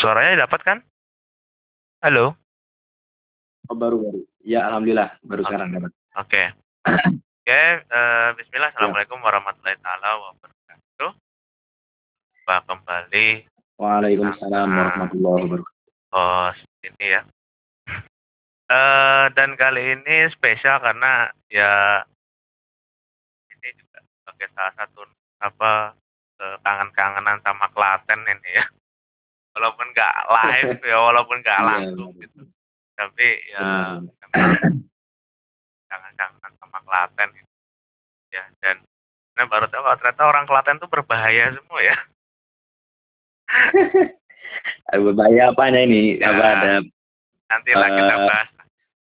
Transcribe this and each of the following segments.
Suaranya dapat kan? Halo? Oh, baru baru. Ya, alhamdulillah baru sekarang dapat. Oke. Oke, eh, bismillah. Assalamualaikum warahmatullahi taala wabarakatuh. Pak kembali Waalaikumsalam Nah. warahmatullahi wabarakatuh. oh ini ya. Eh dan kali ini spesial karena ya ini juga sebagai salah satu apa eh, kangen-kangenan sama Klaten ini ya. Walaupun nggak live ya, walaupun nggak Iya, langsung benar. gitu. Tapi ya kangen-kangenan sama Klaten gitu. ya dan saya baru tahu kalau ternyata orang Klaten tuh berbahaya semua ya. Berbahaya apanya ini? Ya. Apa ada Nantilah kita Eh, bahas.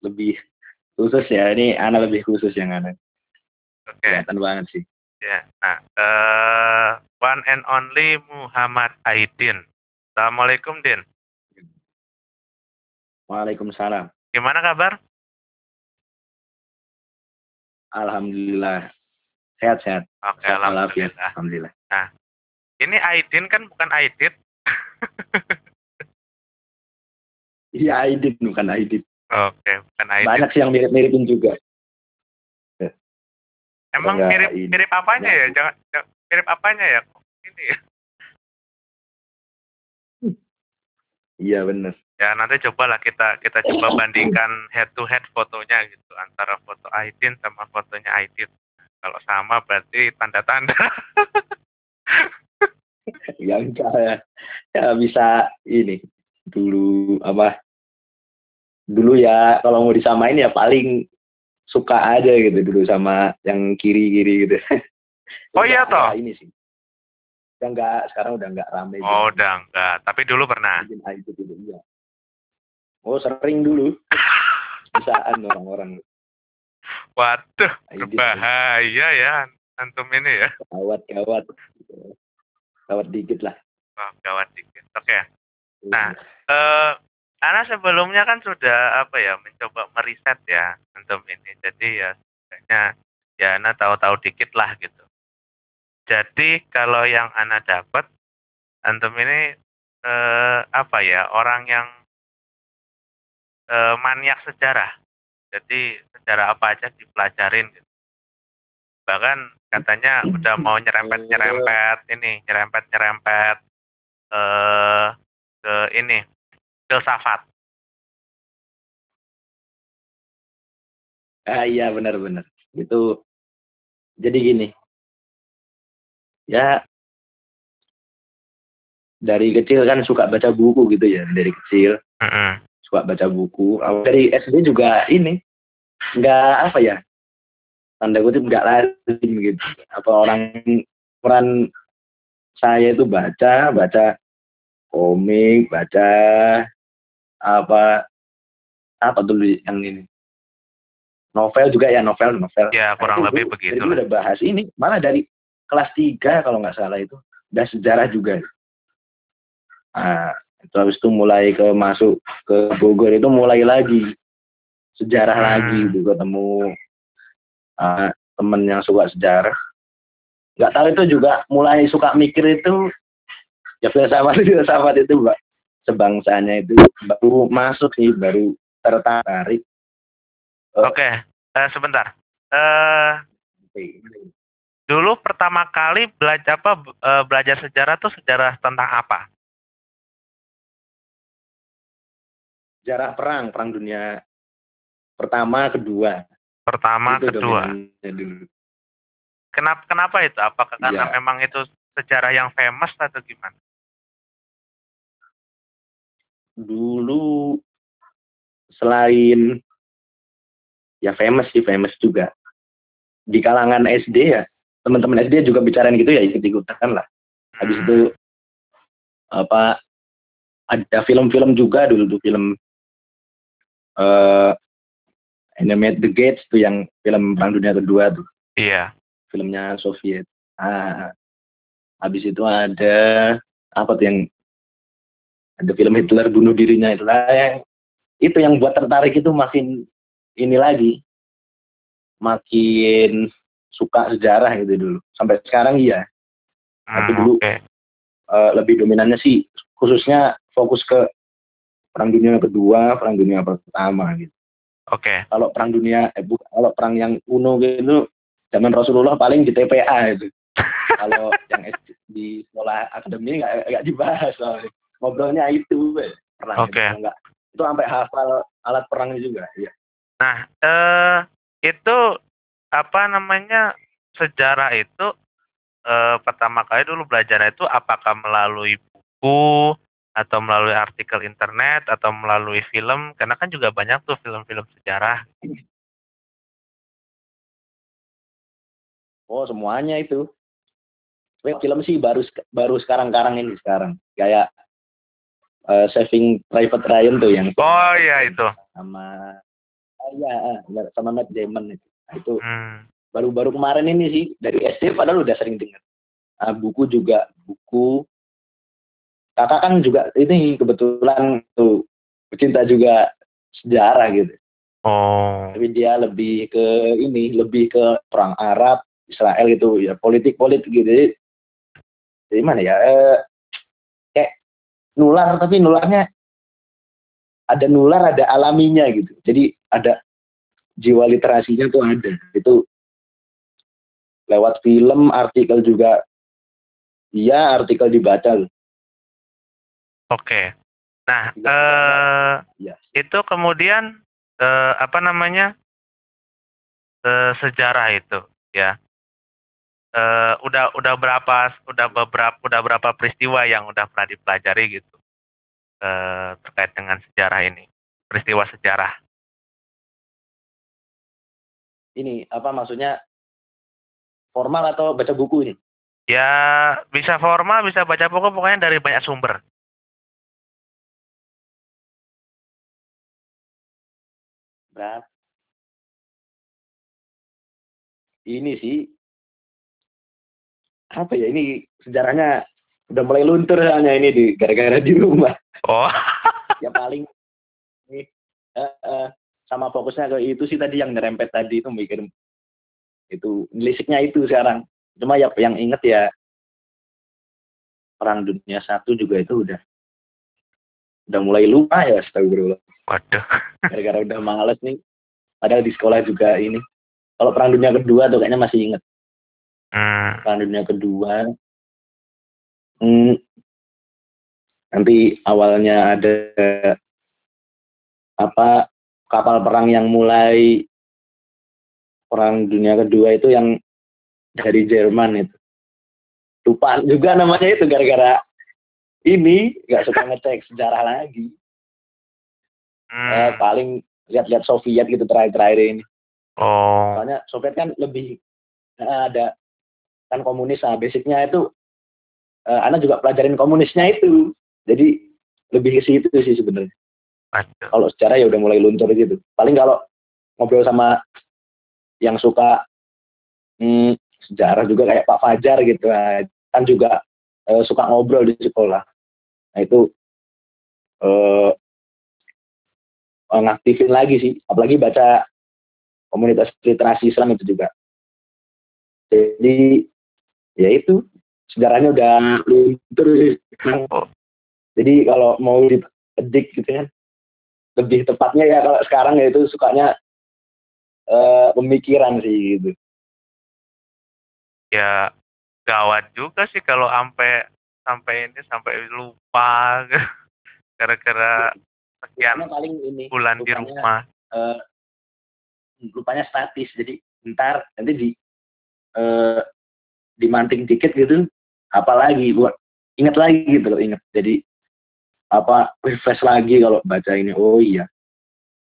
lebih khusus ya? Ini anak lebih khusus yang anak. Oke. Kelihatan banget sih. Ya, nah, eh one and only Muhammad Aidin. Assalamualaikum, Din. Waalaikumsalam. Gimana kabar? Alhamdulillah. Sehat-sehat. Oke, Sehat alhamdulillah. Alhamdulillah. Ini Aidin kan bukan Aidit. Iya, Aidit bukan Aidit. Oke, bukan Aidit. Banyak sih yang mirip-miripin juga. Emang Enggak, mirip Aidit. mirip apanya ya? Jangan, jangan- mirip apanya ya? Ini ya. Iya bener. Ya, nanti cobalah kita kita coba bandingkan head to head fotonya gitu antara foto Aidin sama fotonya Aidit. Kalau sama berarti tanda-tanda. Ya enggak ya. Ya bisa ini. Dulu apa? Dulu ya kalau mau disamain ya paling suka aja gitu dulu sama yang kiri-kiri gitu. Oh iya toh? Ini sih. Udah enggak, sekarang udah enggak rame. Oh, gitu. udah enggak. Tapi dulu pernah. Bikin itu iya. Oh sering dulu. Bisaan orang-orang. Waduh, Aidit. berbahaya ya antum ini ya. Gawat, gawat. Gawat dikit lah. Wah, gawat dikit. Oke. Nah, eh Ana sebelumnya kan sudah apa ya mencoba meriset ya antum ini. Jadi ya sebenarnya ya Ana tahu-tahu dikit lah gitu. Jadi kalau yang Ana dapat antum ini eh apa ya orang yang eh, maniak sejarah. Jadi sejarah apa aja dipelajarin gitu. Bahkan katanya udah mau nyerempet-nyerempet ini, nyerempet-nyerempet eh ke ini filsafat. Ah iya benar-benar. Itu jadi gini. Ya dari kecil kan suka baca buku gitu ya dari kecil Mm-mm. suka baca buku. Dari SD juga ini nggak apa ya tanda kutip nggak lazim gitu. Apa orang peran saya itu baca baca komik baca apa apa dulu yang ini novel juga ya novel novel Ya kurang Nah, lebih begitu lah. udah bahas ini malah dari kelas 3 kalau nggak salah itu. Udah sejarah juga. Nah, itu habis itu mulai ke masuk ke Bogor itu mulai lagi. Sejarah Hmm. lagi itu ketemu ah, temen yang suka sejarah. Nggak tahu itu juga mulai suka mikir itu ya filsafat filsafat itu mbak. Sebangsanya itu baru masuk sih baru tertarik. Oke, eh, sebentar. Eh dulu pertama kali belajar apa eh, belajar sejarah tuh sejarah tentang apa? sejarah perang perang dunia pertama kedua Pertama, itu kedua. dulu Kenapa kenapa itu? Apakah karena Iya. memang itu sejarah yang famous atau gimana? dulu selain ya famous sih famous juga di kalangan SD ya teman-teman SD juga bicarain gitu ya ikut-ikutan lah. Habis Hmm, itu apa ada film-film juga dulu tuh film eh Animate the Gates tuh yang film perang dunia kedua tuh. Iya. filmnya Soviet. Ah. Habis itu ada apa tuh yang ada film Hitler bunuh dirinya itu lah yang itu yang buat tertarik itu makin ini lagi. Makin suka sejarah gitu dulu sampai sekarang iya Tapi Hmm, dulu- Oke. Eh, lebih dominannya sih khususnya fokus ke perang dunia kedua, perang dunia pertama gitu. Oke. Kalau perang dunia, eh, bu, kalau perang yang kuno gitu, zaman Rasulullah paling di TPA itu. kalau yang di sekolah akademi nggak nggak dibahas soalnya. ngobrolnya itu perang Oke. itu nggak itu sampai hafal alat perangnya juga ya Nah, eh itu apa namanya sejarah itu eh, pertama kali dulu belajar itu apakah melalui buku atau melalui artikel internet atau melalui film karena kan juga banyak tuh film-film sejarah. oh semuanya itu Tapi film sih baru baru sekarang sekarang ini sekarang kayak eh, Saving Private Ryan tuh yang Oh iya itu. sama ah, iya ah, sama Matt Damon itu itu Hmm. baru-baru kemarin ini sih dari SD padahal udah sering dengar. Ah, buku juga buku. Kakak kan juga ini kebetulan tuh pecinta juga sejarah gitu. Oh. tapi dia lebih ke ini lebih ke perang Arab Israel gitu ya politik politik gitu. Jadi, jadi mana ya eh, kayak nular tapi nularnya ada nular ada alaminya gitu. Jadi ada jiwa literasinya tuh ada itu lewat film artikel juga iya artikel dibaca loh. Oke. Nah, eh Iya. itu kemudian eh, apa namanya eh, sejarah itu ya Eh, udah udah berapa udah beberapa udah berapa peristiwa yang udah pernah dipelajari gitu eh, terkait dengan sejarah ini peristiwa sejarah ini apa maksudnya formal atau baca buku ini ya bisa formal bisa baca buku pokoknya dari banyak sumber Berat. Ini sih apa ya ini sejarahnya udah mulai luntur soalnya ini di gara-gara di rumah. oh Ya paling ini eh, eh, sama fokusnya ke itu sih tadi yang nyerempet tadi itu mikir itu lisiknya itu sekarang. Cuma ya yang inget ya perang dunia satu juga itu udah udah mulai lupa ya astagfirullah. Waduh. Gara-gara udah males nih. Padahal di sekolah juga ini. Kalau perang dunia kedua tuh kayaknya masih inget. Hmm, perang dunia kedua. Hmm, nanti awalnya ada apa kapal perang yang mulai perang dunia kedua itu yang dari Jerman itu. Lupa juga namanya itu gara-gara ini nggak suka ngecek sejarah lagi. Hmm. Eh, paling lihat-lihat Soviet gitu terakhir-terakhir ini. Oh. Soalnya Soviet kan lebih eh, ada kan komunis. Nah basicnya itu eh, Ana juga pelajarin komunisnya itu. Jadi lebih ke situ sih sebenarnya kalau secara ya udah mulai luntur gitu. Paling kalau ngobrol sama yang suka hmm, sejarah juga kayak Pak Fajar gitu kan juga eh, suka ngobrol di sekolah. Nah itu eh eh, ngaktifin lagi sih. Apalagi baca komunitas literasi Islam itu juga. Jadi ya itu sejarahnya udah luntur sih. Sekarang. Oh. jadi kalau mau dipedik gitu kan lebih tepatnya ya kalau sekarang ya itu sukanya eh, pemikiran sih gitu. Ya gawat juga sih kalau sampai sampai ini sampai lupa gara-gara sekian paling ini bulan di lupanya, rumah. eh, lupanya statis. Jadi ntar nanti di eh, dimanting dikit gitu apalagi buat ingat lagi gitu loh ingat. Jadi apa refresh lagi kalau baca ini. Oh iya.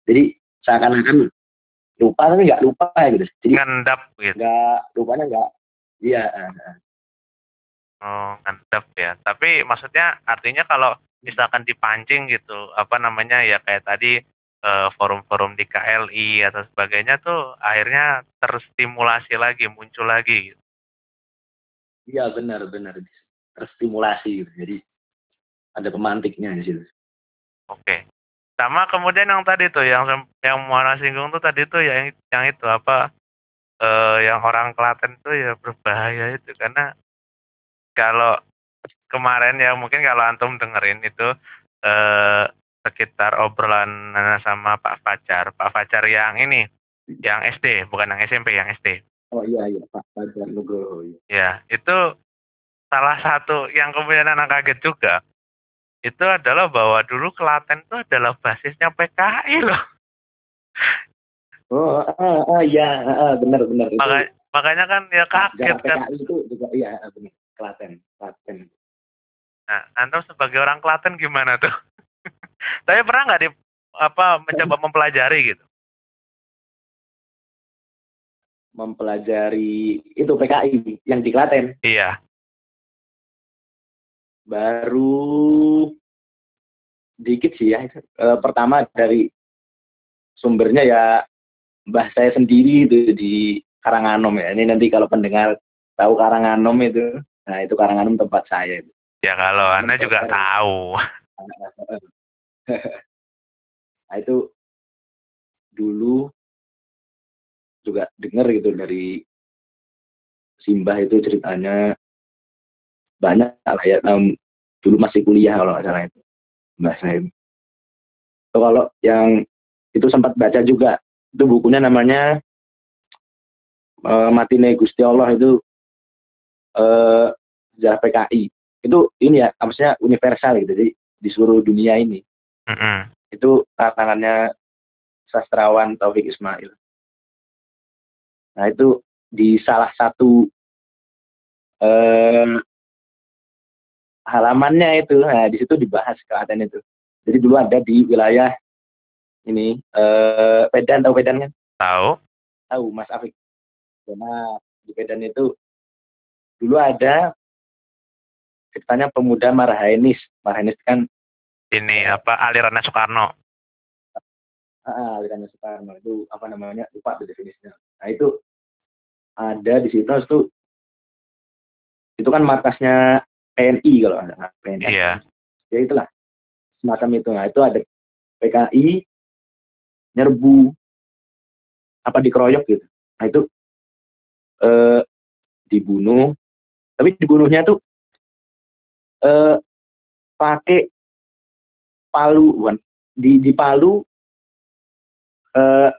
Jadi seakan-akan lupa tapi nggak lupa gitu. Jadi ngendap gitu. nggak lupanya nggak iya oh ngendap ya. Tapi maksudnya artinya kalau misalkan dipancing gitu apa namanya ya kayak tadi eh, forum-forum di KLI atau sebagainya tuh akhirnya terstimulasi lagi muncul lagi gitu. iya benar benar. Terstimulasi gitu. Jadi ada pemantiknya di situ Oke. Sama kemudian yang tadi tuh yang yang Muana singgung tuh tadi tuh yang yang itu apa eh yang orang Klaten tuh ya berbahaya itu karena kalau kemarin ya mungkin kalau antum dengerin itu eh, sekitar obrolan Nana sama Pak Fajar. Pak Fajar yang ini, yang SD, bukan yang SMP, yang SD. Oh iya iya Pak Fajar Nugroho. Iya. Ya, itu salah satu yang kemudian anak kaget juga. Itu adalah bahwa dulu Klaten itu adalah basisnya PKI loh. Oh, ah, ah, iya, ah, benar benar. Itu Maka, makanya kan ya kaget sejarah kan. PKI itu juga iya ah, benar. Klaten, Klaten. Nah, antum sebagai orang Klaten gimana tuh? Tapi pernah nggak di apa mencoba mempelajari gitu? Mempelajari itu PKI yang di Klaten. Iya. Baru dikit sih ya. Eh, pertama dari sumbernya ya mbah saya sendiri itu di Karanganom ya. Ini nanti kalau pendengar tahu Karanganom itu, nah itu Karanganom tempat saya. itu. Ya kalau Anda juga tahu. Nah itu dulu juga dengar gitu dari Simbah itu ceritanya banyak lah ya tahun dulu masih kuliah kalau nggak salah itu mbak saya itu. So, kalau yang itu sempat baca juga itu bukunya namanya eh, Matine Gusti Allah itu eh sejarah PKI itu ini ya maksudnya universal gitu jadi di seluruh dunia ini Mm-mm. itu tangannya sastrawan Taufik Ismail. Nah itu di salah satu eh, halamannya itu, nah di situ dibahas Klaten itu. Jadi dulu ada di wilayah ini eh, Pedan tahu Pedan kan? Tahu? Tahu Mas Afik. Nah di Pedan itu dulu ada ceritanya pemuda Marhainis. Marhainis kan Ini apa alirannya Soekarno? Ah, alirannya Soekarno itu apa namanya lupa tuh definisinya. Nah itu ada di situ tuh itu kan markasnya PNI kalau ada PNI. Iya. Ya itulah semacam itu. Nah itu ada PKI nyerbu apa dikeroyok gitu. Nah itu eh, dibunuh. Tapi dibunuhnya tuh eh, pakai palu bukan di di palu eh,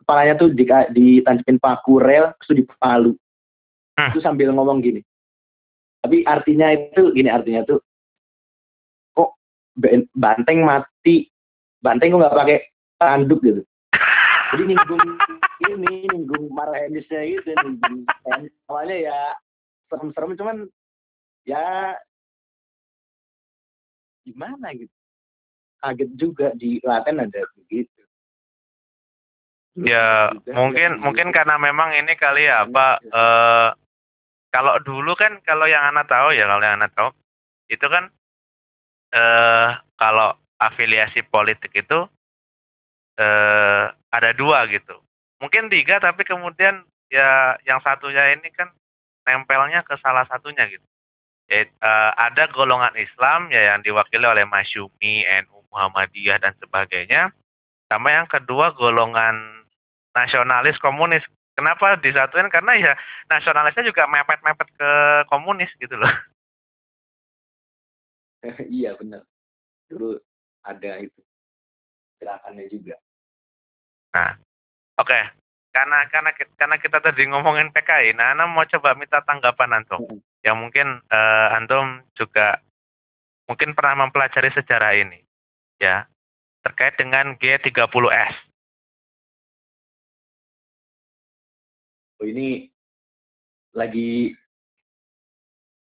kepalanya tuh di ditancapin paku rel terus di palu Hmm. itu sambil ngomong gini tapi artinya itu gini artinya tuh kok banteng mati banteng kok nggak pakai tanduk gitu? Jadi ninggung ini ninggung marhenisnya gitu ninggung awalnya ya serem-serem cuman ya gimana gitu? Kaget juga di Klaten ada begitu. Ya Juga mungkin mungkin karena memang ini kali ya apa eh kalau dulu kan kalau yang anak tahu ya kalau yang anak tahu itu kan eh kalau afiliasi politik itu eh ada dua gitu. Mungkin tiga tapi kemudian ya yang satunya ini kan nempelnya ke salah satunya gitu. Ya, eh, ada golongan Islam ya yang diwakili oleh Masyumi, NU, Muhammadiyah dan sebagainya. Sama yang kedua golongan nasionalis komunis. Kenapa disatuin? Karena ya nasionalisnya juga mepet-mepet ke komunis gitu loh. iya benar dulu ada itu gerakannya juga Oke. Karena karena ki- karena kita tadi ngomongin PKI, nah Ana mau coba minta tanggapan antum. Mm. Yang mungkin eh, antum juga mungkin pernah mempelajari sejarah ini. Ya. Terkait dengan G30S. Ini lagi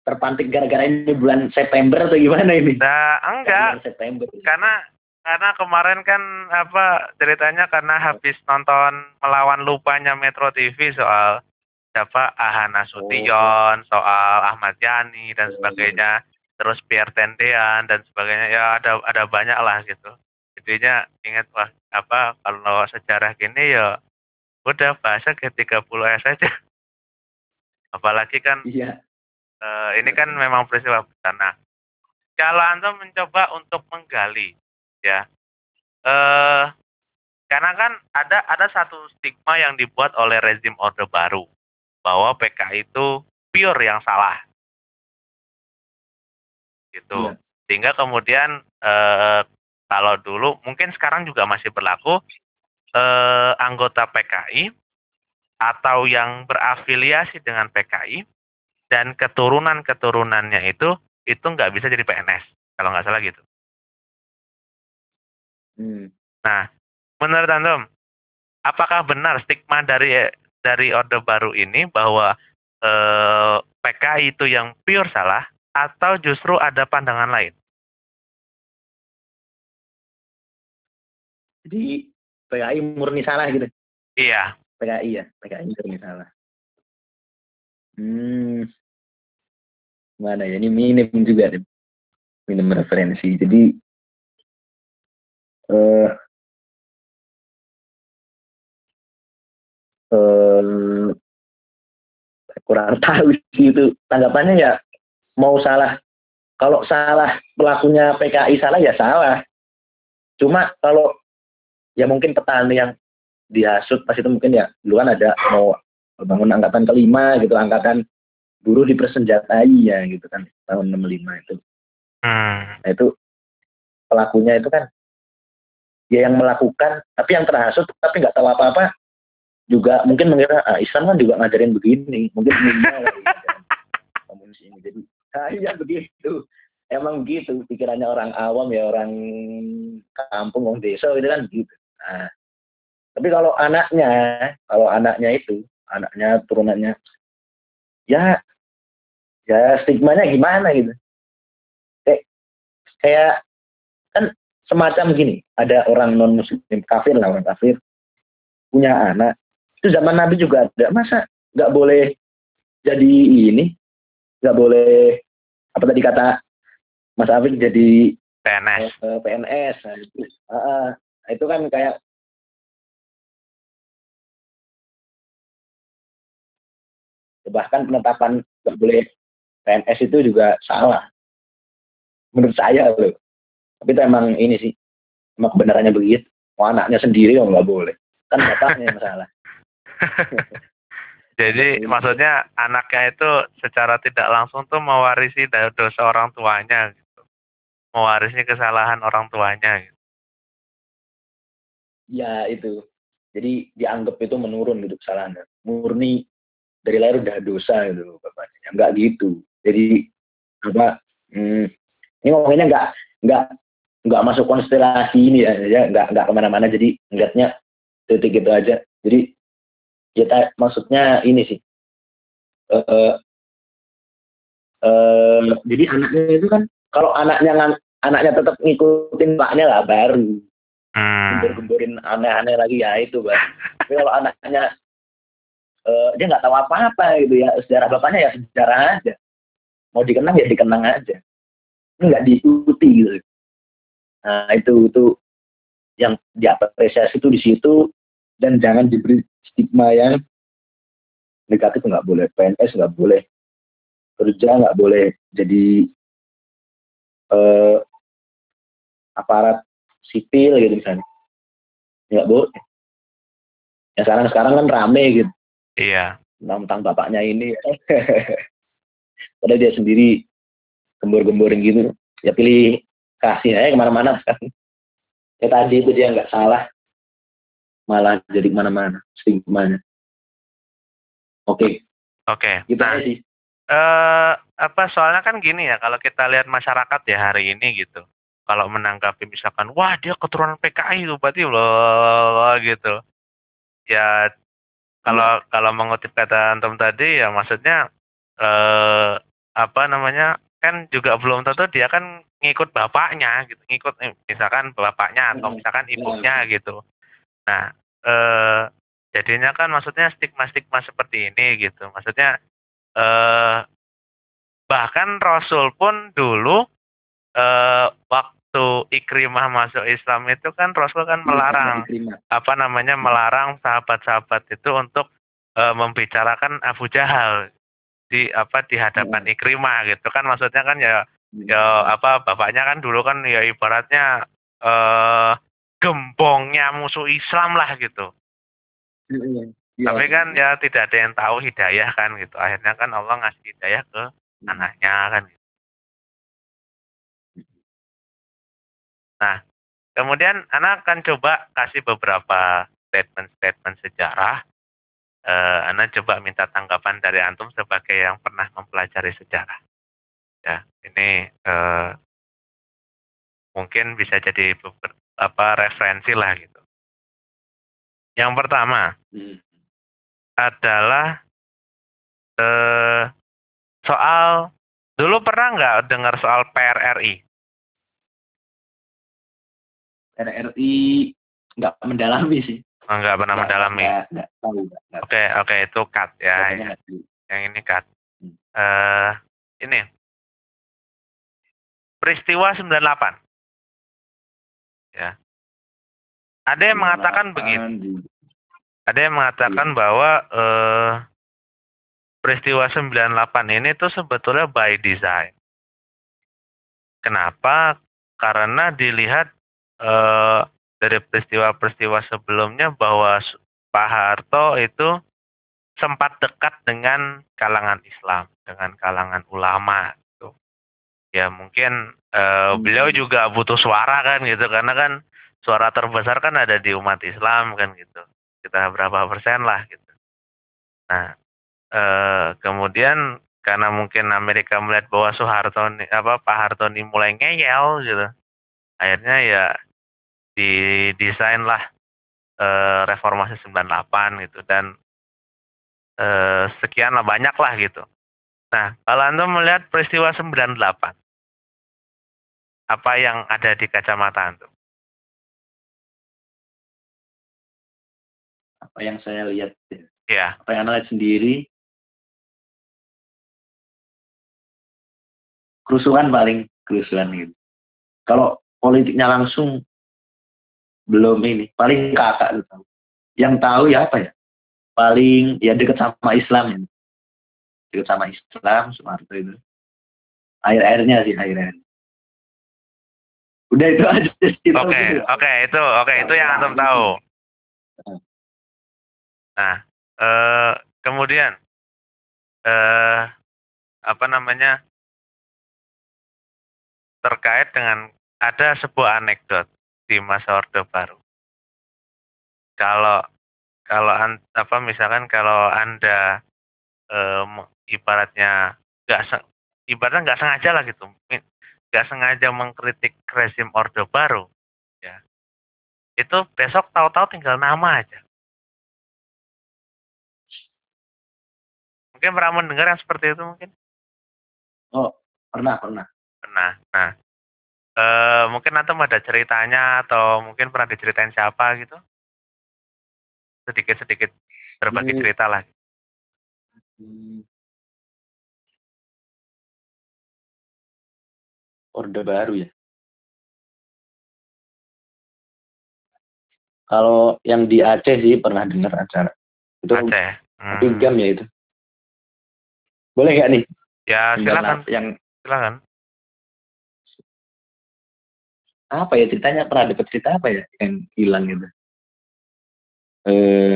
terpantik gara-gara ini bulan September atau gimana ini? Nah, enggak, Bulan September karena karena kemarin kan apa ceritanya karena habis nonton melawan lupanya Metro TV soal siapa? Ahana Sution, soal Ahmad Yani dan Oh, sebagainya, terus Pierre Tendean dan sebagainya. Ya ada ada banyak lah gitu. Intinya ingat wah apa kalau sejarah gini ya udah bahasa G30S aja. Apalagi kan iya Eh, ini kan memang peristiwa besar. Nah, kalau Anda mencoba untuk menggali, ya, eh, karena kan ada ada satu stigma yang dibuat oleh rezim Orde Baru bahwa PKI itu pure yang salah, gitu. Iya. Sehingga kemudian eh, kalau dulu mungkin sekarang juga masih berlaku eh, anggota PKI atau yang berafiliasi dengan PKI dan keturunan-keturunannya itu itu nggak bisa jadi PNS kalau nggak salah gitu. Hmm. Nah, menurut Antum, apakah benar stigma dari dari Orde Baru ini bahwa eh, PKI itu yang pure salah atau justru ada pandangan lain? Jadi PKI murni salah gitu. Iya. PKI ya, PKI murni salah. Hmm. Mana ya? Ini minim juga deh. Minim referensi. Jadi eh uh, kurang tahu sih itu tanggapannya ya mau salah kalau salah pelakunya PKI salah ya salah cuma kalau ya mungkin petani yang dihasut pas itu mungkin ya dulu kan ada mau bangun angkatan kelima gitu angkatan buruh dipersenjatai ya gitu kan tahun 65 itu. Hmm. nah itu pelakunya itu kan dia yang melakukan tapi yang terhasut tapi nggak tahu apa-apa juga mungkin mengira ah, Islam kan juga ngajarin begini mungkin komunis ini. Jadi ah, iya begitu. Emang gitu pikirannya orang awam ya orang kampung orang desa gitu kan gitu Nah, tapi kalau anaknya, kalau anaknya itu, anaknya turunannya, ya, ya stigmanya gimana gitu. Kayak, kayak kan semacam gini, ada orang non muslim kafir lah orang kafir punya anak, itu zaman Nabi juga ada, masa nggak boleh jadi ini, nggak boleh apa tadi kata Mas Afif jadi PNS. Eh, PNS. Nah, itu, uh, Nah, itu kan kayak bahkan penetapan nggak boleh PNS itu juga salah. Menurut saya loh. Tapi itu emang ini sih. Emang kebenarannya begitu. Oh, anaknya sendiri yang nggak boleh. Kan bapaknya yang salah. Jadi maksudnya anaknya itu secara tidak langsung tuh mewarisi dosa orang tuanya gitu. Mewarisi kesalahan orang tuanya gitu ya itu. Jadi dianggap itu menurun gitu kesalahannya. Murni dari lahir udah dosa gitu bapaknya. Ya, nggak gitu. Jadi apa hmm, ini ngomongnya nggak nggak nggak masuk konstelasi ini ya, ya nggak nggak ke mana-mana. Jadi ngeliatnya titik gitu aja. Jadi kita maksudnya ini sih. Uh, uh, jadi anaknya itu kan kalau anaknya anaknya tetap ngikutin paknya lah baru hmm. gembor-gemborin aneh-aneh lagi ya itu bang. Tapi kalau anaknya uh, dia nggak tahu apa-apa gitu ya sejarah bapaknya ya sejarah aja. Mau dikenang ya dikenang aja. Nggak diikuti gitu. Nah itu itu yang diapresiasi itu di situ dan jangan diberi stigma yang negatif nggak boleh PNS nggak boleh kerja nggak boleh jadi uh, aparat sipil gitu misalnya. Nggak boleh ya sekarang sekarang kan rame gitu. Iya. Tentang bapaknya ini. Padahal dia sendiri gembor-gemborin gitu. Ya pilih kasih aja ke mana-mana kan. Ya tadi itu dia nggak salah. Malah jadi ke mana-mana stigmanya oke. Okay. oke. Okay. kita nah, sih. uh, apa soalnya kan gini ya kalau kita lihat masyarakat ya hari ini gitu kalau menanggapi misalkan wah dia keturunan PKI itu berarti loh gitu ya kalau hmm. kalau mengutip kata antum tadi ya maksudnya eh, apa namanya kan juga belum tentu dia kan ngikut bapaknya gitu ngikut eh, misalkan bapaknya atau hmm. misalkan ibunya hmm. gitu nah eh, jadinya kan maksudnya stigma stigma seperti ini gitu maksudnya eh, bahkan Rasul pun dulu uh, waktu Ikrimah masuk Islam itu kan Rasul kan iya, melarang apa namanya melarang sahabat-sahabat itu untuk uh, membicarakan Abu Jahal di apa di hadapan iya. Ikrimah gitu kan maksudnya kan ya ya apa bapaknya kan dulu kan ya ibaratnya uh, gembongnya musuh Islam lah gitu. Ya, Tapi kan ya tidak ada yang tahu hidayah kan gitu. Akhirnya kan Allah ngasih hidayah ke anaknya kan Nah, kemudian anak akan coba kasih beberapa statement-statement sejarah. Anak coba minta tanggapan dari antum sebagai yang pernah mempelajari sejarah. Ya, ini uh, mungkin bisa jadi beberapa referensi lah gitu. Yang pertama hmm. adalah uh, soal dulu pernah nggak dengar soal PRRI? RRI nggak mendalami sih. Oh, nggak pernah nggak, mendalami. Oke oke itu cut ya. ya. Yang ini cut. Hmm. Uh, ini peristiwa 98. Ya. Ada yang mengatakan begitu. Ada yang mengatakan iya. bahwa uh, peristiwa 98 ini tuh sebetulnya by design. Kenapa? Karena dilihat uh, dari peristiwa-peristiwa sebelumnya bahwa Pak Harto itu sempat dekat dengan kalangan Islam, dengan kalangan ulama. Gitu. Ya mungkin uh, beliau juga butuh suara kan gitu, karena kan suara terbesar kan ada di umat Islam kan gitu. Kita berapa persen lah gitu. Nah, uh, kemudian karena mungkin Amerika melihat bahwa Soeharto apa Pak Harto ini mulai ngeyel gitu, akhirnya ya didesain lah uh, reformasi 98 gitu dan uh, sekian lah banyak lah gitu. Nah, kalau Anda melihat peristiwa 98, apa yang ada di kacamata Anda? Apa yang saya lihat ya. ya. Apa yang Anda lihat sendiri kerusuhan paling kerusuhan gitu. Kalau politiknya langsung belum ini paling kakak tuh tahu. Yang tahu ya apa ya? Paling ya deket sama Islam ya deket sama Islam Soeharto itu. Air airnya sih air air udah itu aja oke oke itu oke okay, itu yang antum tahu. Nah eh, kemudian eh, apa namanya? Terkait dengan ada sebuah anekdot di masa Orde Baru. Kalau kalau an, apa misalkan kalau anda um, ibaratnya nggak ibaratnya nggak sengaja lah gitu, nggak sengaja mengkritik rezim Orde Baru, ya itu besok tahu-tahu tinggal nama aja. Mungkin pernah mendengar yang seperti itu mungkin? Oh, pernah, pernah. Pernah. Nah, Uh, mungkin nanti ada ceritanya atau mungkin pernah diceritain siapa gitu? Sedikit-sedikit berbagi cerita lah. Hmm. Orde baru ya. Kalau yang di Aceh sih pernah dengar acara. Itu Aceh. Hmm. Pingam ya itu. Boleh nggak nih? Ya silakan. Yang silakan apa ya ceritanya? Pernah dapat cerita apa ya yang hilang gitu? Eh.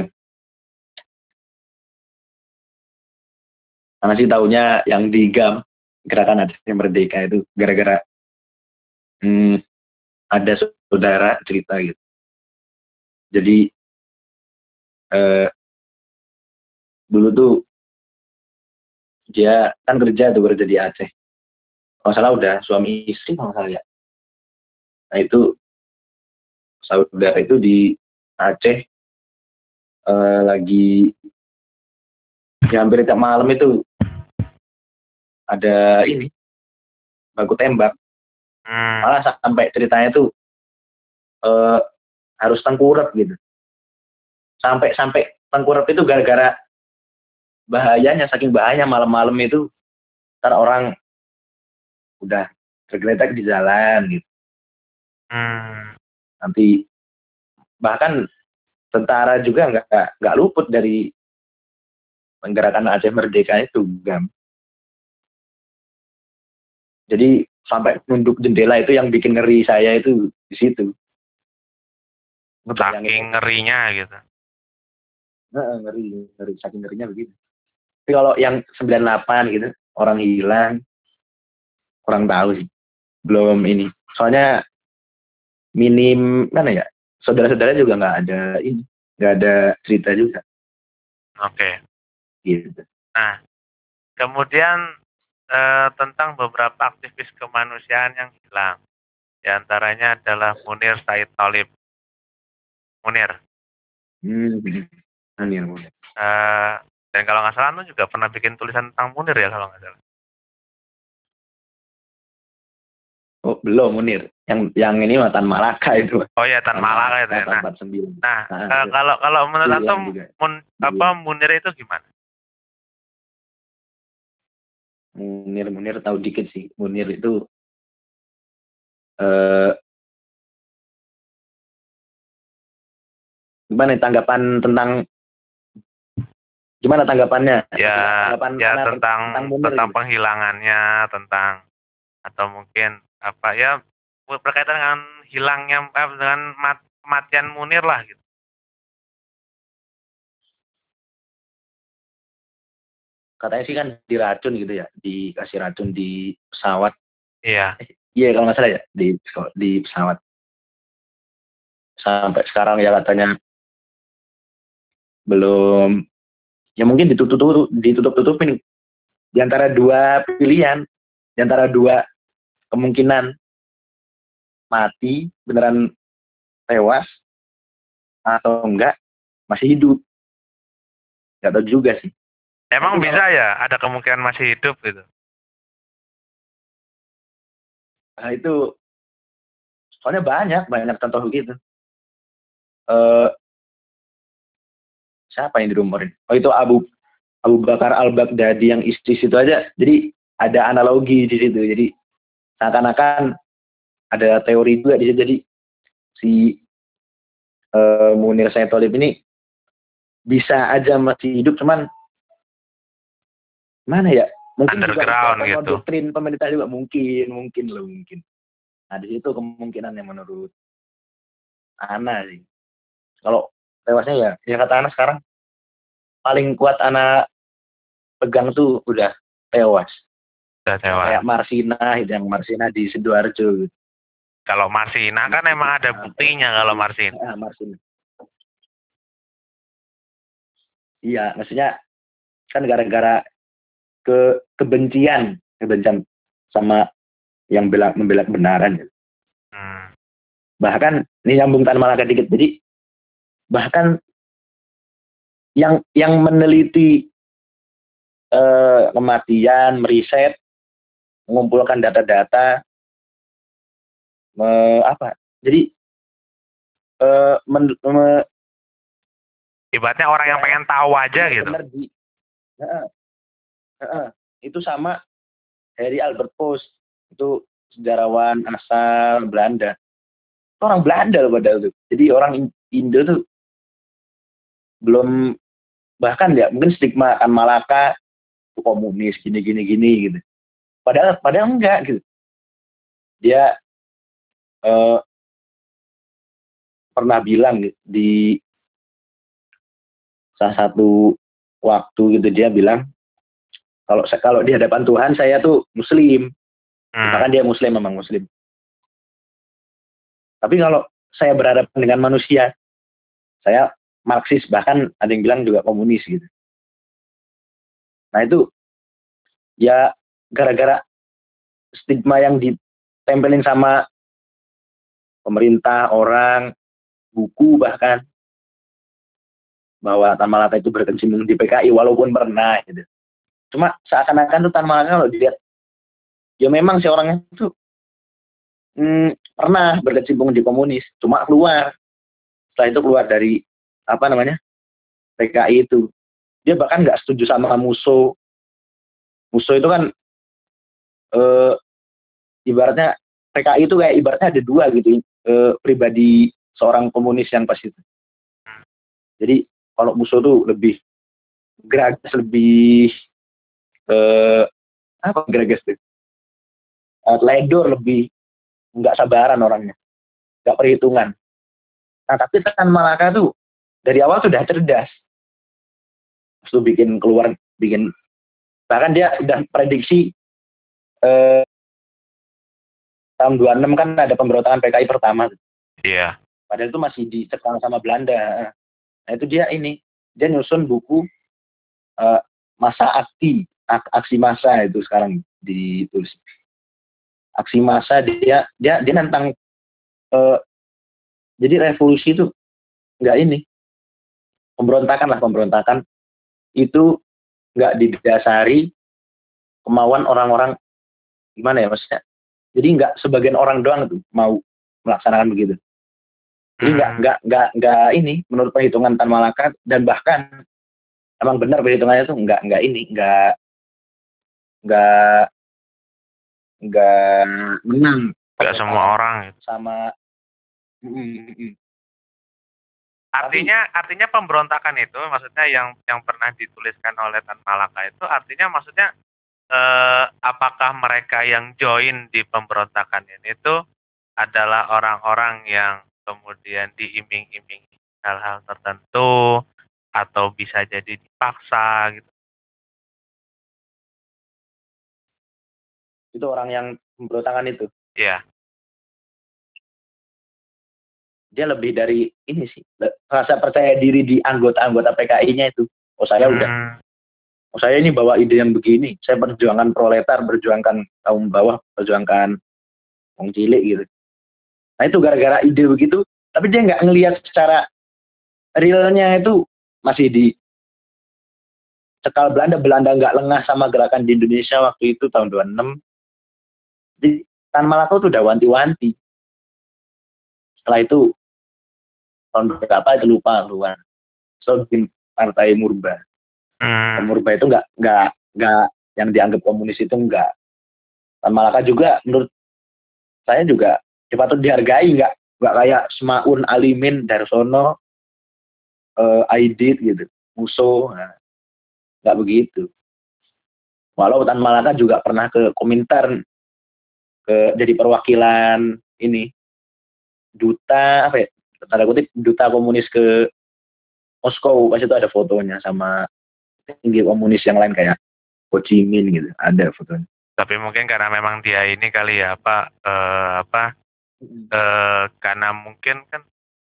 Karena sih tahunya yang di GAM gerakan Aceh Merdeka itu gara-gara hmm, ada saudara cerita gitu. Jadi eh, dulu tuh dia kan kerja tuh kerja di Aceh. Kalau salah udah suami istri kalau salah ya Nah itu saudara itu di Aceh uh, lagi ya hampir tiap malam itu. Ada ini baku tembak. Hmm. malah sampai ceritanya tuh uh, harus tengkurap gitu. Sampai sampai tengkurap itu gara-gara bahayanya saking bahayanya malam-malam itu ntar orang udah tergeletak di jalan gitu Hmm. Nanti bahkan tentara juga nggak nggak luput dari menggerakan Aceh Merdeka itu, Gam. Jadi sampai nunduk jendela itu yang bikin ngeri saya itu di situ. Saking ngerinya gitu. Nah, ngeri, ngeri, saking ngerinya begitu. Tapi kalau yang 98 gitu, orang hilang, kurang tahu sih. Belum ini. Soalnya minim mana ya saudara-saudara juga nggak ada ini nggak ada cerita juga. Oke. Gitu. Nah kemudian eh, tentang beberapa aktivis kemanusiaan yang hilang. Di antaranya adalah Munir Said Talib. Munir. Hmm, Munir Munir. Eh, dan kalau nggak salah lu juga pernah bikin tulisan tentang Munir ya kalau nggak salah Oh, belum Munir. Yang yang ini mah Tan Malaka itu. Oh ya Tan Malaka itu ya. Nah, nah, nah kalau kalau menurut antum mun, apa Munir itu gimana? Munir Munir tahu dikit sih. Munir itu eh uh, gimana tanggapan tentang gimana tanggapannya? Ya, tanggapan ya tentang tentang, tentang penghilangannya, tentang atau mungkin apa ya berkaitan dengan hilangnya dengan mat, kematian Munir lah gitu. Katanya sih kan diracun gitu ya, dikasih racun di pesawat. Iya. Eh, iya kalau nggak salah ya di di pesawat. Sampai sekarang ya katanya belum ya mungkin ditutup ditutup tutupin di antara dua pilihan di antara dua kemungkinan mati beneran tewas atau enggak masih hidup. Nggak tahu juga sih. Emang Tapi bisa kalau, ya ada kemungkinan masih hidup gitu? Nah itu soalnya banyak banyak contoh begitu. Uh, siapa yang dirumorin? Oh itu Abu Abu Bakar Al Baghdadi yang ISIS itu aja. Jadi ada analogi di situ. Jadi seakan-akan ada teori juga di situ. Jadi si uh, Munir Saitolib ini bisa aja masih hidup cuman mana ya? Mungkin underground juga gitu. doktrin pemerintah juga mungkin mungkin loh mungkin. Nah di situ kemungkinan yang menurut Ana sih. Kalau tewasnya ya ya kata Ana sekarang paling kuat Ana pegang tuh udah tewas Udah tewas. Kayak Marsina, yang Marsina di Sidoarjo gitu. Kalau Marsina kan emang ada buktinya kalau Marsina. Ya, Marsina. Iya, maksudnya kan gara-gara ke kebencian, kebencian sama yang bela membela kebenaran. Gitu. Hmm. Bahkan ini nyambung Tan Malaka dikit. Jadi bahkan yang yang meneliti eh, kematian, meriset mengumpulkan data-data me, apa? Jadi uh, men, me, ibaratnya orang yang pengen tahu aja gitu. Uh, uh, uh, itu sama Harry Albert Post itu sejarawan asal Belanda. Itu orang Belanda loh padahal tuh. Jadi orang Indo tuh belum bahkan ya mungkin stigma kan Malaka komunis gini gini gini gitu padahal padahal enggak gitu. Dia uh, pernah bilang di salah satu waktu gitu dia bilang kalau kalau di hadapan Tuhan saya tuh muslim. Hmm. bahkan dia muslim memang muslim. Tapi kalau saya berhadapan dengan manusia saya marxis bahkan ada yang bilang juga komunis gitu. Nah itu ya gara-gara stigma yang ditempelin sama pemerintah, orang, buku bahkan bahwa Tan Malaka itu berkecimpung di PKI walaupun pernah gitu. Cuma seakan-akan tuh Tan Malaka kalau dilihat ya memang si orangnya itu hmm, pernah berkecimpung di komunis, cuma keluar. Setelah itu keluar dari apa namanya PKI itu. Dia bahkan nggak setuju sama Muso. Muso itu kan eh, ibaratnya PKI itu kayak ibaratnya ada dua gitu eh, pribadi seorang komunis yang pas itu. Jadi kalau musuh tuh lebih geragas lebih eh, apa geragas tuh? Eh, ledor lebih nggak sabaran orangnya, nggak perhitungan. Nah tapi tekan Malaka tuh dari awal sudah cerdas. Terus tuh bikin keluar, bikin bahkan dia udah prediksi eh, tahun 26 kan ada pemberontakan PKI pertama Iya. Padahal itu masih dicekal sama Belanda. Nah itu dia ini, dia nyusun buku uh, masa aksi, ak aksi masa itu sekarang ditulis. Aksi masa dia dia dia nantang uh, jadi revolusi itu nggak ini pemberontakan lah pemberontakan itu nggak didasari kemauan orang-orang gimana ya maksudnya? Jadi nggak sebagian orang doang tuh mau melaksanakan begitu. Jadi nggak hmm. nggak nggak nggak ini menurut perhitungan Tan Malaka dan bahkan emang benar perhitungannya tuh nggak nggak ini nggak nggak nggak menang. Nggak semua orang sama Artinya artinya pemberontakan itu maksudnya yang yang pernah dituliskan oleh Tan Malaka itu artinya maksudnya eh, apakah mereka yang join di pemberontakan ini itu adalah orang-orang yang kemudian diiming-imingi hal-hal tertentu atau bisa jadi dipaksa gitu. Itu orang yang pemberontakan itu. Iya dia lebih dari ini sih rasa percaya diri di anggota-anggota PKI-nya itu oh saya hmm. udah saya ini bawa ide yang begini saya perjuangan proletar perjuangkan kaum bawah perjuangkan wong cilik gitu. Nah itu gara-gara ide begitu tapi dia nggak ngelihat secara realnya itu masih di cekal Belanda. Belanda nggak lengah sama gerakan di Indonesia waktu itu tahun 26 di Tan Malaka tuh udah wanti-wanti. Setelah itu tahun berapa itu lupa luar so bikin partai Murba hmm. Murba itu nggak nggak nggak yang dianggap komunis itu enggak dan Malaka juga menurut saya juga patut dihargai nggak nggak kayak Semaun Alimin Darsono uh, Aidit gitu Muso nah, nggak begitu. Walau Tan Malaka juga pernah ke komentar ke jadi perwakilan ini duta apa ya tanda kutip duta komunis ke Moskow. Pas itu ada fotonya sama tinggi komunis yang lain kayak Ho Chi Minh gitu ada fotonya. Tapi mungkin karena memang dia ini kali ya apa eh, apa eh, karena mungkin kan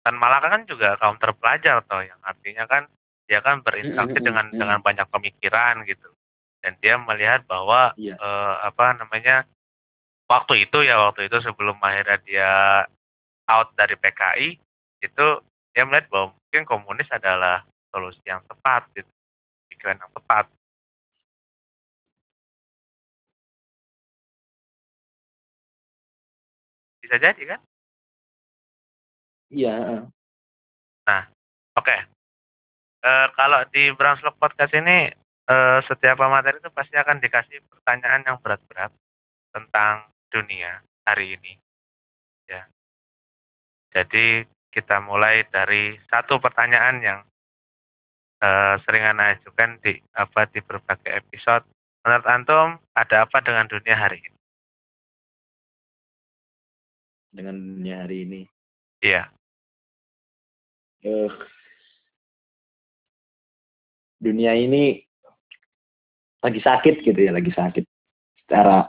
Tan Malaka kan juga kaum terpelajar toh yang artinya kan dia kan berinteraksi dengan dengan banyak pemikiran gitu. Dan dia melihat bahwa yeah. eh, apa namanya waktu itu ya waktu itu sebelum akhirnya dia out dari PKI itu dia melihat bahwa mungkin komunis adalah solusi yang tepat gitu pikiran yang tepat. Bisa jadi kan? Iya nah oke. Okay. e, kalau di Brownslog Podcast ini e, setiap materi itu pasti akan dikasih pertanyaan yang berat-berat tentang dunia hari ini. Ya. Jadi kita mulai dari satu pertanyaan yang uh, sering Anda ajukan di apa di berbagai episode. Menurut antum ada apa dengan dunia hari ini? Dengan dunia hari ini? Iya. Uh, dunia ini lagi sakit gitu ya, lagi sakit secara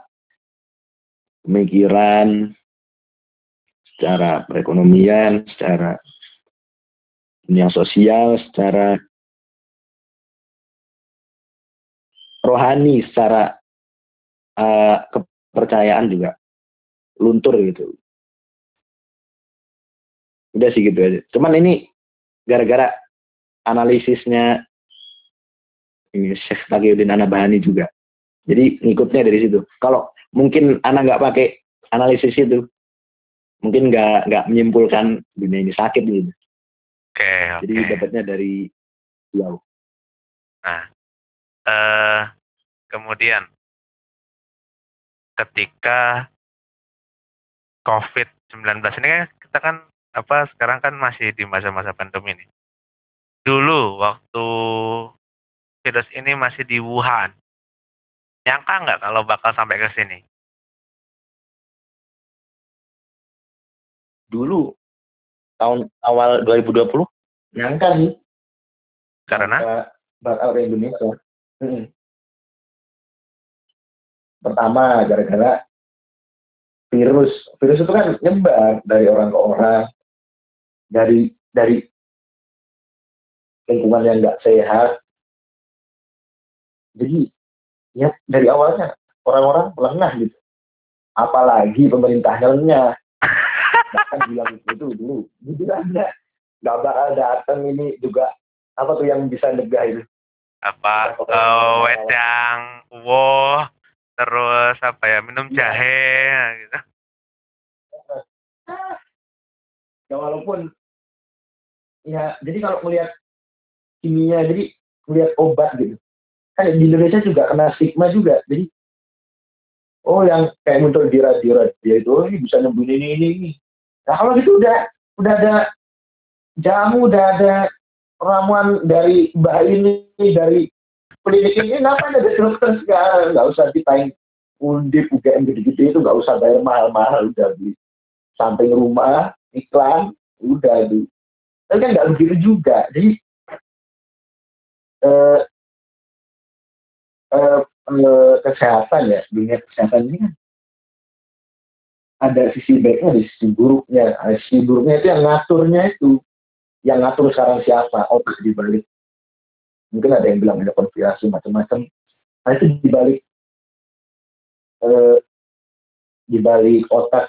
pemikiran, secara perekonomian, secara dunia sosial, secara rohani, secara uh, kepercayaan juga luntur gitu. Udah sih gitu aja. Cuman ini gara-gara analisisnya ini Syekh Taqiyuddin Anabahani juga. Jadi ngikutnya dari situ. Kalau mungkin anak nggak pakai analisis itu, mungkin nggak nggak menyimpulkan dunia ini sakit gitu. Oke. Okay, okay. Jadi dapatnya dari jauh. Nah, uh, kemudian ketika COVID-19 ini kan kita kan apa sekarang kan masih di masa-masa pandemi ini. Dulu waktu virus ini masih di Wuhan, nyangka nggak kalau bakal sampai ke sini? dulu tahun awal 2020 nyangka sih karena bakal ke Indonesia hmm. pertama gara-gara virus. Virus itu kan nyebar dari orang ke orang dari dari lingkungan yang nggak sehat. Jadi ya dari awalnya orang-orang lengah gitu. Apalagi pemerintahnya lengah. Bahkan bilang itu dulu dibilangnya nggak bakal datang ini juga. Apa tuh yang bisa negah itu apa uh, wedang wo terus apa ya minum iya. jahe gitu. Ya walaupun ya jadi kalau melihat kimia jadi melihat obat gitu kan di Indonesia juga kena stigma juga jadi oh yang kayak muncul di radio dia itu oh, ini bisa nyembuhin ini ini ini. Nah kalau gitu udah udah ada jamu udah ada ramuan dari mbak ini dari klinik ini kenapa ada dokter sekarang? Nggak usah dipain undip UGM gede-gede itu nggak usah bayar mahal-mahal udah di samping rumah iklan udah di. Tapi kan nggak begitu juga jadi eh, eh, eh, kesehatan ya dunia kesehatan ini kan ada sisi baiknya ada sisi buruknya. Ada sisi buruknya itu yang ngaturnya itu yang ngatur sekarang siapa? Otak di balik mungkin ada yang bilang ada konspirasi macam-macam. Nah itu di balik eh, di balik otak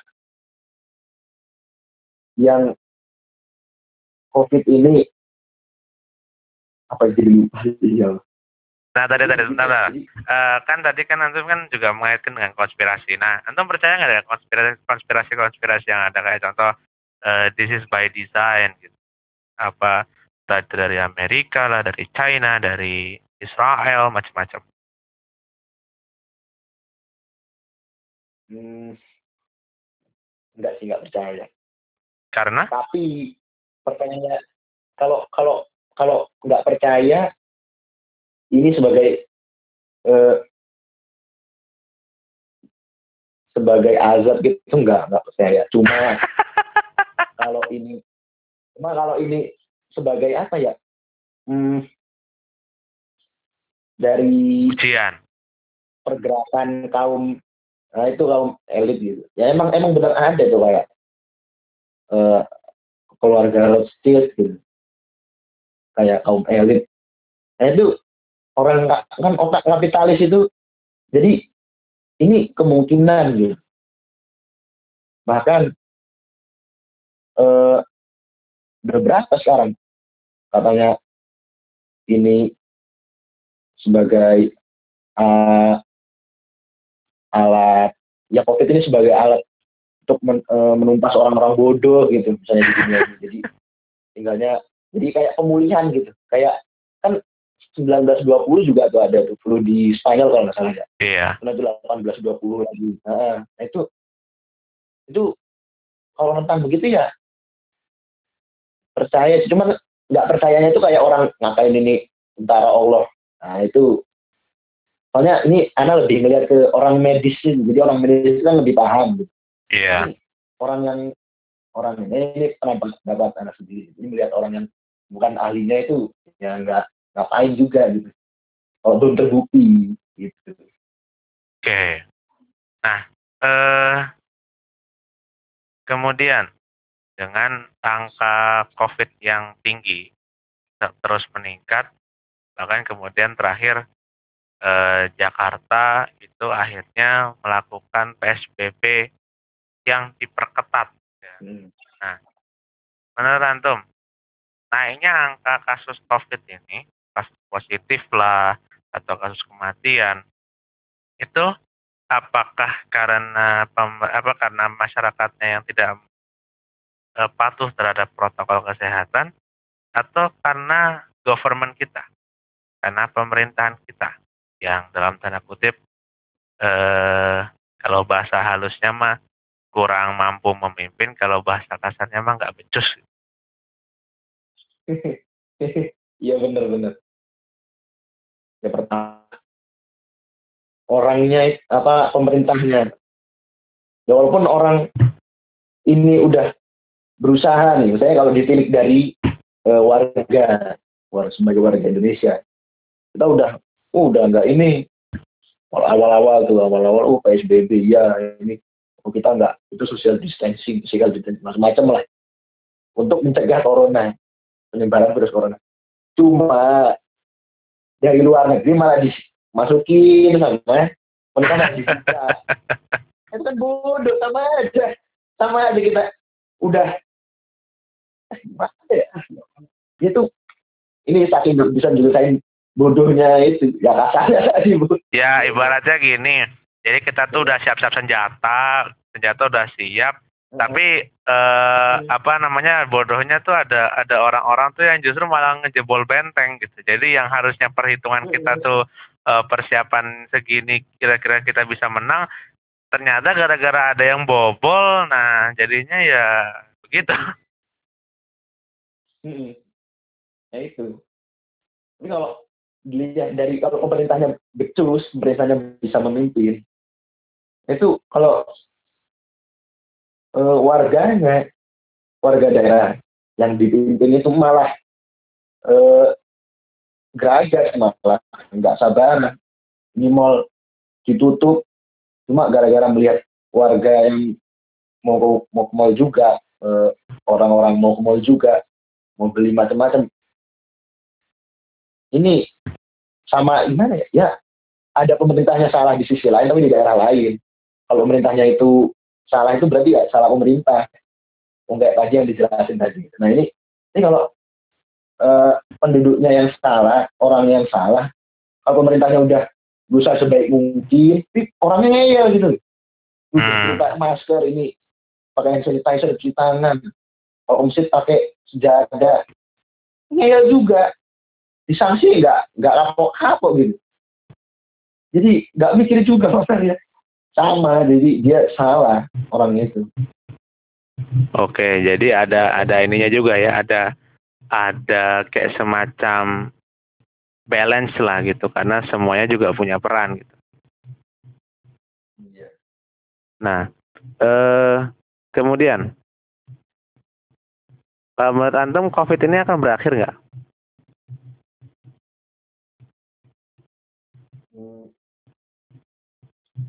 yang covid ini apa jadi lupa ya? Nah tadi tadi sebentar, uh, kan tadi kan antum kan juga mengaitkan dengan konspirasi. Nah antum percaya nggak ada konspirasi konspirasi konspirasi yang ada? Kayak contoh uh, this is by design gitu apa dari Amerika lah, dari China, dari Israel, macam-macam. Hmm, enggak sih, enggak percaya. Karena? Tapi pertanyaannya, kalau kalau kalau nggak percaya, ini sebagai eh, sebagai azab gitu enggak enggak percaya. Cuma kalau ini Cuma kalau ini sebagai apa ya? Hmm, dari ujian pergerakan kaum nah itu kaum elit gitu. Ya emang emang benar ada tuh kayak uh, keluarga Rothschild gitu. Kayak kaum elit. Nah itu orang kan otak kapitalis itu jadi ini kemungkinan gitu. Bahkan eh, udah berapa sekarang katanya ini sebagai uh, alat ya covid ini sebagai alat untuk men, uh, menumpas orang-orang bodoh gitu misalnya di dunia ini jadi tinggalnya jadi kayak pemulihan gitu kayak kan 1920 juga tuh ada tuh flu di Spanyol kalau nggak salah ya. Iya. Nah, itu 1820 lagi. Nah, itu itu kalau tentang begitu ya percaya sih. Cuman nggak percayanya itu kayak orang ngapain ini tentara Allah. Nah itu soalnya ini anak lebih melihat ke orang medis sih. Jadi orang medis kan lebih paham gitu. Iya. Yeah. orang yang orang ini ini pendapat dapat anak sendiri. Ini melihat orang yang bukan ahlinya itu ya nggak ngapain juga gitu. Kalau belum terbukti gitu. Oke. Okay. nah eh kemudian dengan angka COVID yang tinggi terus meningkat, bahkan kemudian terakhir eh, Jakarta itu akhirnya melakukan PSBB yang diperketat. Ya. Hmm. Nah, menurut antum, naiknya angka kasus COVID ini, kasus positif lah atau kasus kematian, itu apakah karena apa karena masyarakatnya yang tidak uh, patuh terhadap protokol kesehatan atau karena government kita, karena pemerintahan kita yang dalam tanda kutip eh, kalau bahasa halusnya mah kurang mampu memimpin, kalau bahasa kasarnya mah nggak becus. Iya benar-benar. Ya pertama orangnya apa pemerintahnya. Ya walaupun orang ini udah berusaha nih, misalnya kalau ditilik dari uh, warga, warga sebagai warga Indonesia, kita udah, oh, udah nggak ini awal-awal tuh awal-awal oh PSBB ya ini oh, kita nggak itu social distancing, physical distancing macam-macam lah. untuk mencegah corona penyebaran virus corona. Cuma dari luar negeri malah dimasukin sama mereka masih bisa itu kan bodoh sama aja sama aja kita. Udah itu ini saking bisa jelasin bodohnya itu ya kasarnya tadi bu. Ya ibaratnya gini jadi kita tuh udah siap-siap senjata senjata udah siap tapi eh, apa namanya bodohnya tuh ada ada orang-orang tuh yang justru malah ngejebol benteng gitu. Jadi yang harusnya perhitungan kita tuh eh, persiapan segini kira-kira kita bisa menang ternyata gara-gara ada yang bobol nah jadinya ya begitu hmm. ya itu. Ini kalau dilihat dari kalau pemerintahnya becus pemerintahnya bisa memimpin itu kalau uh, warganya warga daerah yang dipimpin itu malah uh, geragas malah nggak sabar. Ini mall ditutup cuma gara-gara melihat warga yang mau mau ke juga orang orang-orang mau ke juga mau beli macam-macam. Ini sama gimana ya? Ya ada pemerintahnya salah di sisi lain tapi di daerah lain. Kalau pemerintahnya itu salah itu berarti ya salah pemerintah. Kayak tadi yang dijelasin tadi. Nah ini ini kalau uh, penduduknya yang salah orang yang salah kalau pemerintahnya udah berusaha sebaik mungkin tapi orangnya ngeyel gitu. Hmm. pakai masker ini pakai hand sanitizer cuci tangan. Kalau omset pakai sejadah ngeyel juga. Disanksi nggak nggak kapok kapok gitu. Jadi nggak mikir juga ya sama jadi dia salah orang itu. Oke jadi ada ada ininya juga ya ada ada kayak semacam balance lah gitu karena semuanya juga punya peran gitu. Iya. nah eh kemudian menurut antum covid ini akan berakhir nggak?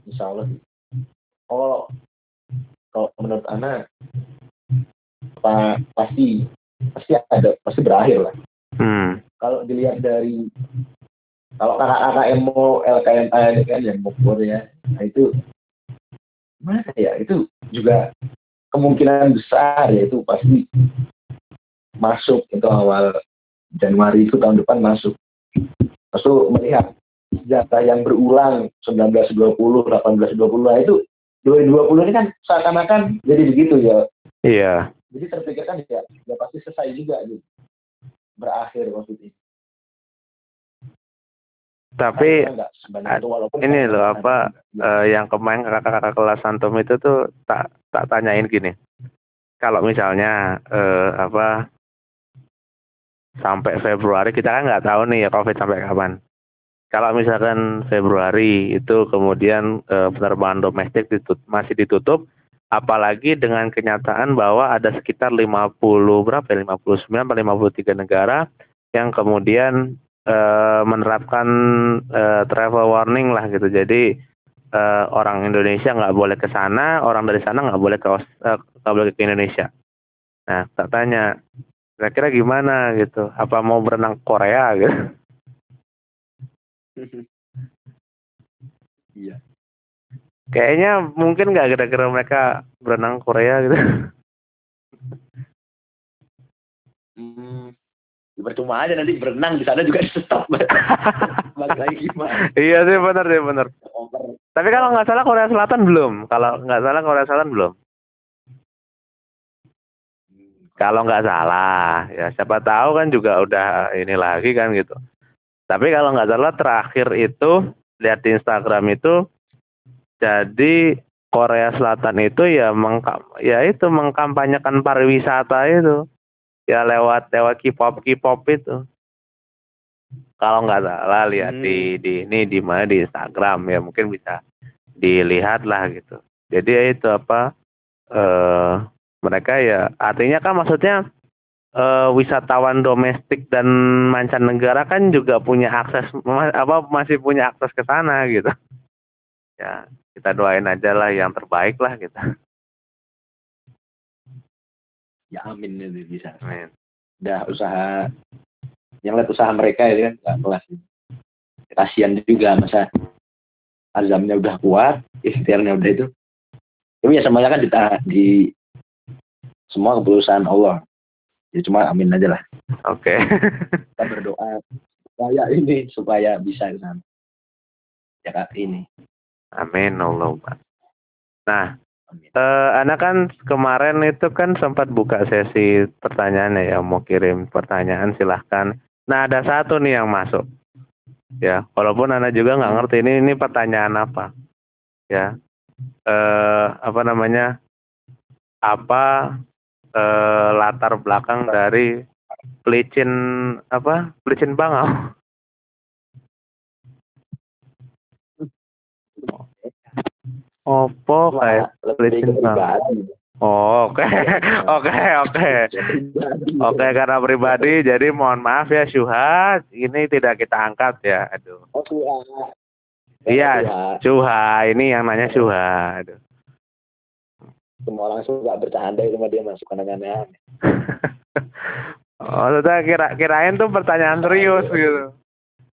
Insya Allah. Kalau kalau menurut anak pa, pasti pasti ada pasti berakhir lah. Hmm. kalau dilihat dari kalau kakak-kakak mau LKMA kan yang mau ya nah itu mana ya itu juga kemungkinan besar ya itu pasti masuk itu awal Januari itu tahun depan masuk. Terus melihat senjata yang berulang 1920, 1820 nah itu 2020 ini kan seakan-akan jadi begitu ya. Iya. Jadi terpikirkan ya, ya pasti selesai juga gitu. Berakhir ini. Tapi itu, ini loh apa uh, yang kemarin kakak-kakak kelas Santom itu tuh tak tak tanyain gini. Kalau misalnya uh, apa sampai Februari kita kan nggak tahu nih ya COVID sampai kapan kalau misalkan Februari itu kemudian e, penerbangan domestik ditut, masih ditutup, apalagi dengan kenyataan bahwa ada sekitar 50 berapa ya 59 atau 53 negara yang kemudian e, menerapkan e, travel warning lah gitu. Jadi e, orang Indonesia nggak boleh ke sana, orang dari sana nggak boleh ke boleh ke Indonesia. Nah, tak tanya, kira-kira gimana gitu? Apa mau berenang Korea gitu? iya. Kayaknya mungkin nggak kira-kira mereka berenang Korea gitu. Hmm, ya percuma aja nanti berenang di sana juga stop. Balik lagi gimana iya sih benar sih benar. Tapi kalau nggak salah Korea Selatan belum. Kalau nggak salah Korea Selatan belum kalau nggak salah ya siapa tahu kan juga udah ini lagi kan gitu. Tapi kalau nggak salah terakhir itu lihat di Instagram itu jadi Korea Selatan itu ya mengkam ya itu mengkampanyekan pariwisata itu. Ya lewat lewat K-pop K-pop itu. Kalau nggak salah lihat hmm. di di ini di mana di Instagram ya mungkin bisa dilihat lah gitu. Jadi ya itu apa eh mereka ya artinya kan maksudnya uh, wisatawan domestik dan mancanegara kan juga punya akses apa masih punya akses ke sana gitu. Ya, kita doain aja lah yang terbaik lah gitu. ya amin itu bisa Amin. udah usaha yang lihat usaha mereka ya kan nggak kelas kasihan juga masa azamnya udah kuat ikhtiarnya udah itu tapi ya semuanya kan di, di semua keputusan Allah ya cuma amin aja lah Oke. kita berdoa supaya ini supaya bisa ke sana ya kak ini Amin Allahumma. Nah, amin eh Ana kan kemarin itu kan sempat buka sesi pertanyaan ya, mau kirim pertanyaan silahkan. Nah, ada satu nih yang masuk. Ya, walaupun Ana juga nggak ngerti ini ini pertanyaan apa. Ya, eh apa namanya? Apa eh, latar belakang dari pelicin apa? Pelicin bangau. Opo kayak Pelicin Bang. pribadi Oh, oke, oke, oke, oke. Karena pribadi, jadi mohon maaf ya Syuha, ini tidak kita angkat ya. Aduh. oh Iya, Tuhan. Syuha, ini yang nanya Syuha. Aduh. Semua orang suka bercanda cuma dia masuk ke aneh Oh, sudah kira kirain tuh pertanyaan serius gitu.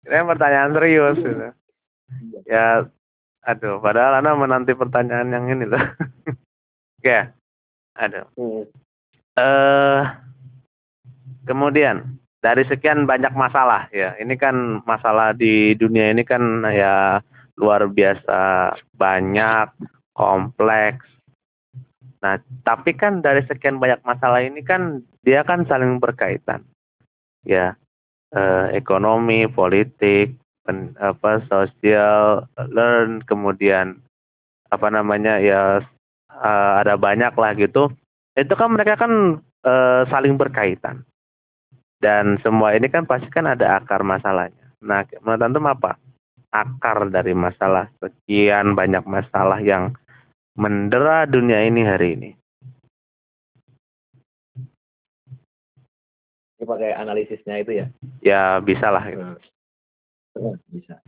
Kirain pertanyaan serius gitu. Ya, aduh. Padahal Anda menanti pertanyaan yang ini loh. Oke, aduh. hmm. eh kemudian dari sekian banyak masalah ya ini kan masalah di dunia ini kan ya luar biasa banyak kompleks nah tapi kan dari sekian banyak masalah ini kan dia kan saling berkaitan. Ya eh, ekonomi politik pen- apa sosial learn kemudian apa namanya ya eh, ada banyak lah gitu. Itu kan mereka kan eh, saling berkaitan. Dan semua ini kan pasti kan ada akar masalahnya. Nah, menurut antum apa? Akar dari masalah sekian banyak masalah yang mendera dunia ini hari ini? ini pakai analisisnya itu ya Ya bisa lah. gitu. Hmm, bisa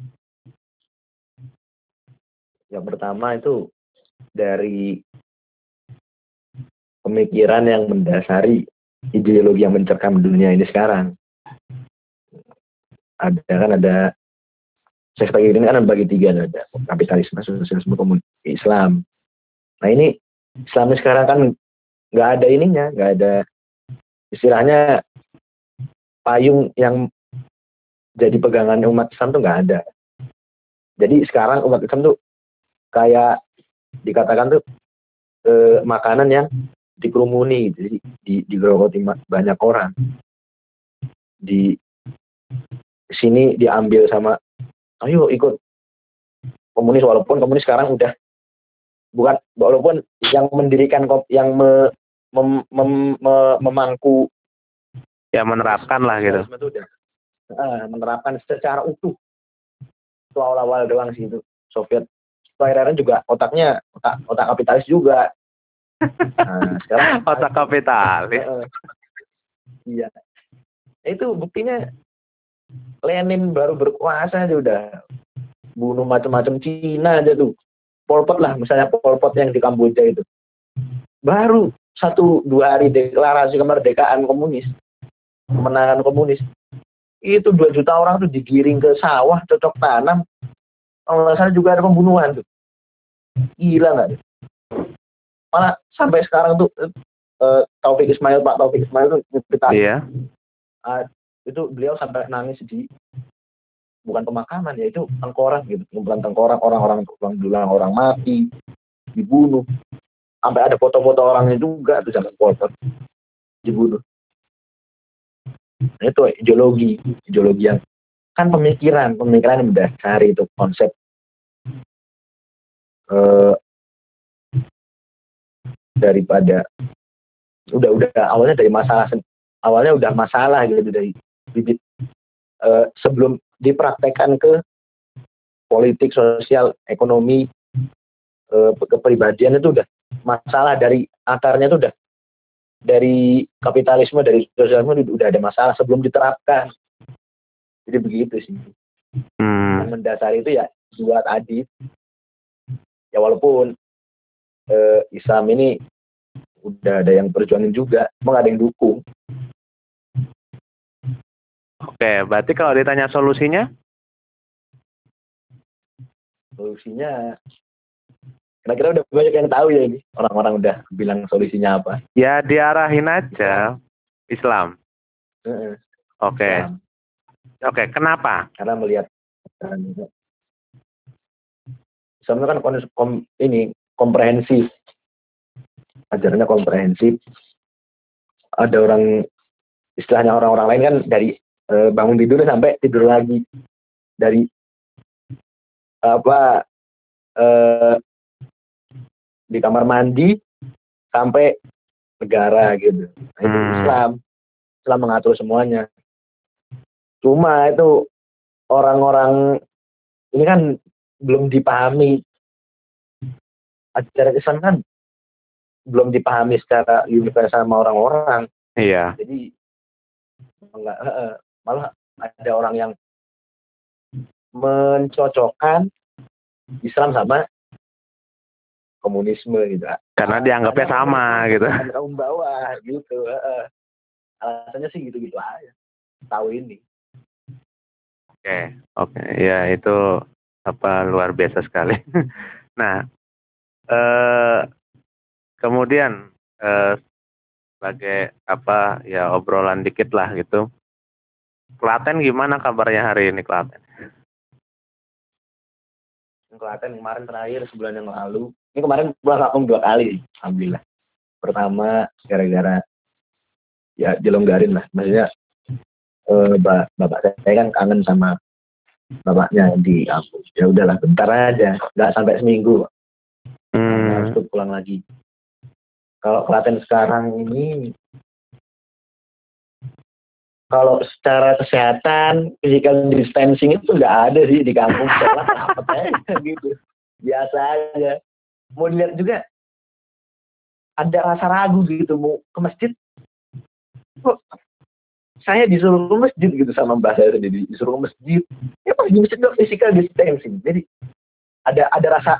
yang pertama itu dari pemikiran yang mendasari ideologi yang mencekam dunia ini sekarang ada kan ada saya sebagai ini kan bagi tiga ada kapitalisme sosialisme komunis Islam nah ini Islam ini sekarang kan nggak ada ininya nggak ada istilahnya payung yang jadi pegangan umat Islam tuh nggak ada. Jadi sekarang umat Islam tuh kayak dikatakan tuh eh, makanan yang dikerumuni jadi di digerogoti banyak orang. Di sini diambil sama ayo ikut komunis walaupun komunis sekarang udah bukan walaupun yang mendirikan yang me- mem- mem- me- memangku. Ya menerapkan lah gitu. itu menerapkan secara utuh. Itu awal-awal doang sih itu Soviet. Akhirnya juga otaknya otak otak kapitalis juga. Nah, sekarang Otak kapitalis. Heeh. iya. Itu buktinya Lenin baru berkuasa aja udah. Bunuh macam-macam Cina aja tuh Pol Pot lah misalnya Pol Pot yang di Kamboja itu. Baru satu dua hari deklarasi kemerdekaan komunis kemenangan komunis. Itu dua juta orang tuh digiring ke sawah cocok tanam. Kalau nggak salah juga ada pembunuhan tuh. Gila nggak malah sampai sekarang tuh eh, Taufik Ismail Pak Taufik Ismail tuh cerita Iya. itu beliau sampai nangis di bukan pemakaman ya itu tengkorak gitu. Kumpulan tengkorak orang-orang dulang orang mati dibunuh. Sampai ada foto-foto orangnya juga tuh Pol Pot dibunuh. Itu ideologi ideologi yang kan pemikiran pemikiran yang mendasari itu konsep eh, daripada udah udah awalnya dari masalah awalnya udah masalah gitu dari bibit eh, sebelum dipraktekkan ke politik sosial ekonomi eh, kepribadian itu udah masalah dari akarnya itu udah. Dari kapitalisme dari sosialisme itu udah ada masalah sebelum diterapkan. Jadi begitu sih. Hmm. yang mendasari itu ya dua tadi. Ya walaupun eh, Islam ini udah ada yang perjuangin juga emang ada yang dukung Oke, berarti kalau ditanya solusinya? Solusinya, kira-kira udah banyak yang tahu ya ini. Orang-orang udah bilang solusinya apa. Ya diarahin aja Islam. Oke, oke. Kenapa? Karena melihat Islam itu kan kon- kom- ini komprehensif. Ajarannya komprehensif. Ada orang istilahnya orang-orang lain kan dari eh, bangun tidur sampai tidur lagi. Dari apa eh, di kamar mandi sampai negara gitu. Nah, itu Hmm. Islam. Islam mengatur semuanya. Cuma itu orang-orang ini kan belum dipahami ajaran Islam kan belum dipahami secara universal sama orang-orang Iya. jadi enggak, malah ada orang yang mencocokkan Islam sama komunisme gitu Karena dianggapnya sama gitu. kaum bawah gitu alasannya sih gitu-gitu aja tahu ini Oke, oke. Ya itu apa luar biasa sekali. nah, eh kemudian eh sebagai apa ya obrolan dikit lah gitu. Klaten gimana kabarnya hari ini Klaten? Klaten kemarin terakhir sebulan yang lalu. Ini kemarin pulang kampung dua kali alhamdulillah. Pertama gara-gara ya dilonggarin lah. Maksudnya eh, ba- bapak saya kan kangen sama bapaknya di kampung. Ya udahlah bentar aja. Nggak sampai seminggu. Hmm, harus pulang lagi. Kalau Klaten sekarang ini kalau secara kesehatan physical distancing itu nggak ada sih di kampung. Sholat rapet aja gitu. Biasa aja. Mau dilihat juga ada rasa ragu gitu mau ke masjid kok saya disuruh ke masjid gitu sama mbah saya sendiri disuruh ke masjid. Ya pas di masjid udah physical distancing. Jadi ada ada rasa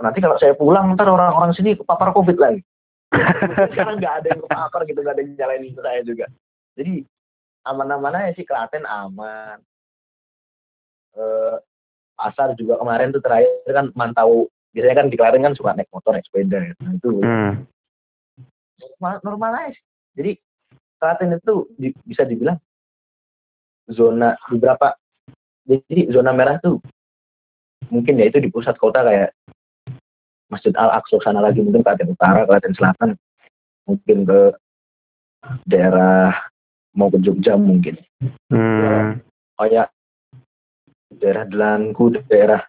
nanti kalau saya pulang ntar orang-orang sini kepapar covid lagi. Sekarang nggak ada yang kepapar gitu nggak ada yang nyalain saya juga. Jadi aman-aman aja sih Klaten aman eh, pasar juga kemarin tuh terakhir kan mantau biasanya kan di Klaten kan suka naik motor naik sepeda ya. nah, itu hmm, normal, normal aja sih. jadi Klaten itu di- bisa dibilang zona beberapa jadi zona merah tuh mungkin ya itu di pusat kota kayak Masjid Al Aqsa sana lagi mungkin Klaten Utara Klaten Selatan mungkin ke daerah mau ke Jogja mungkin. Hmm, kayak daerah Delangku daerah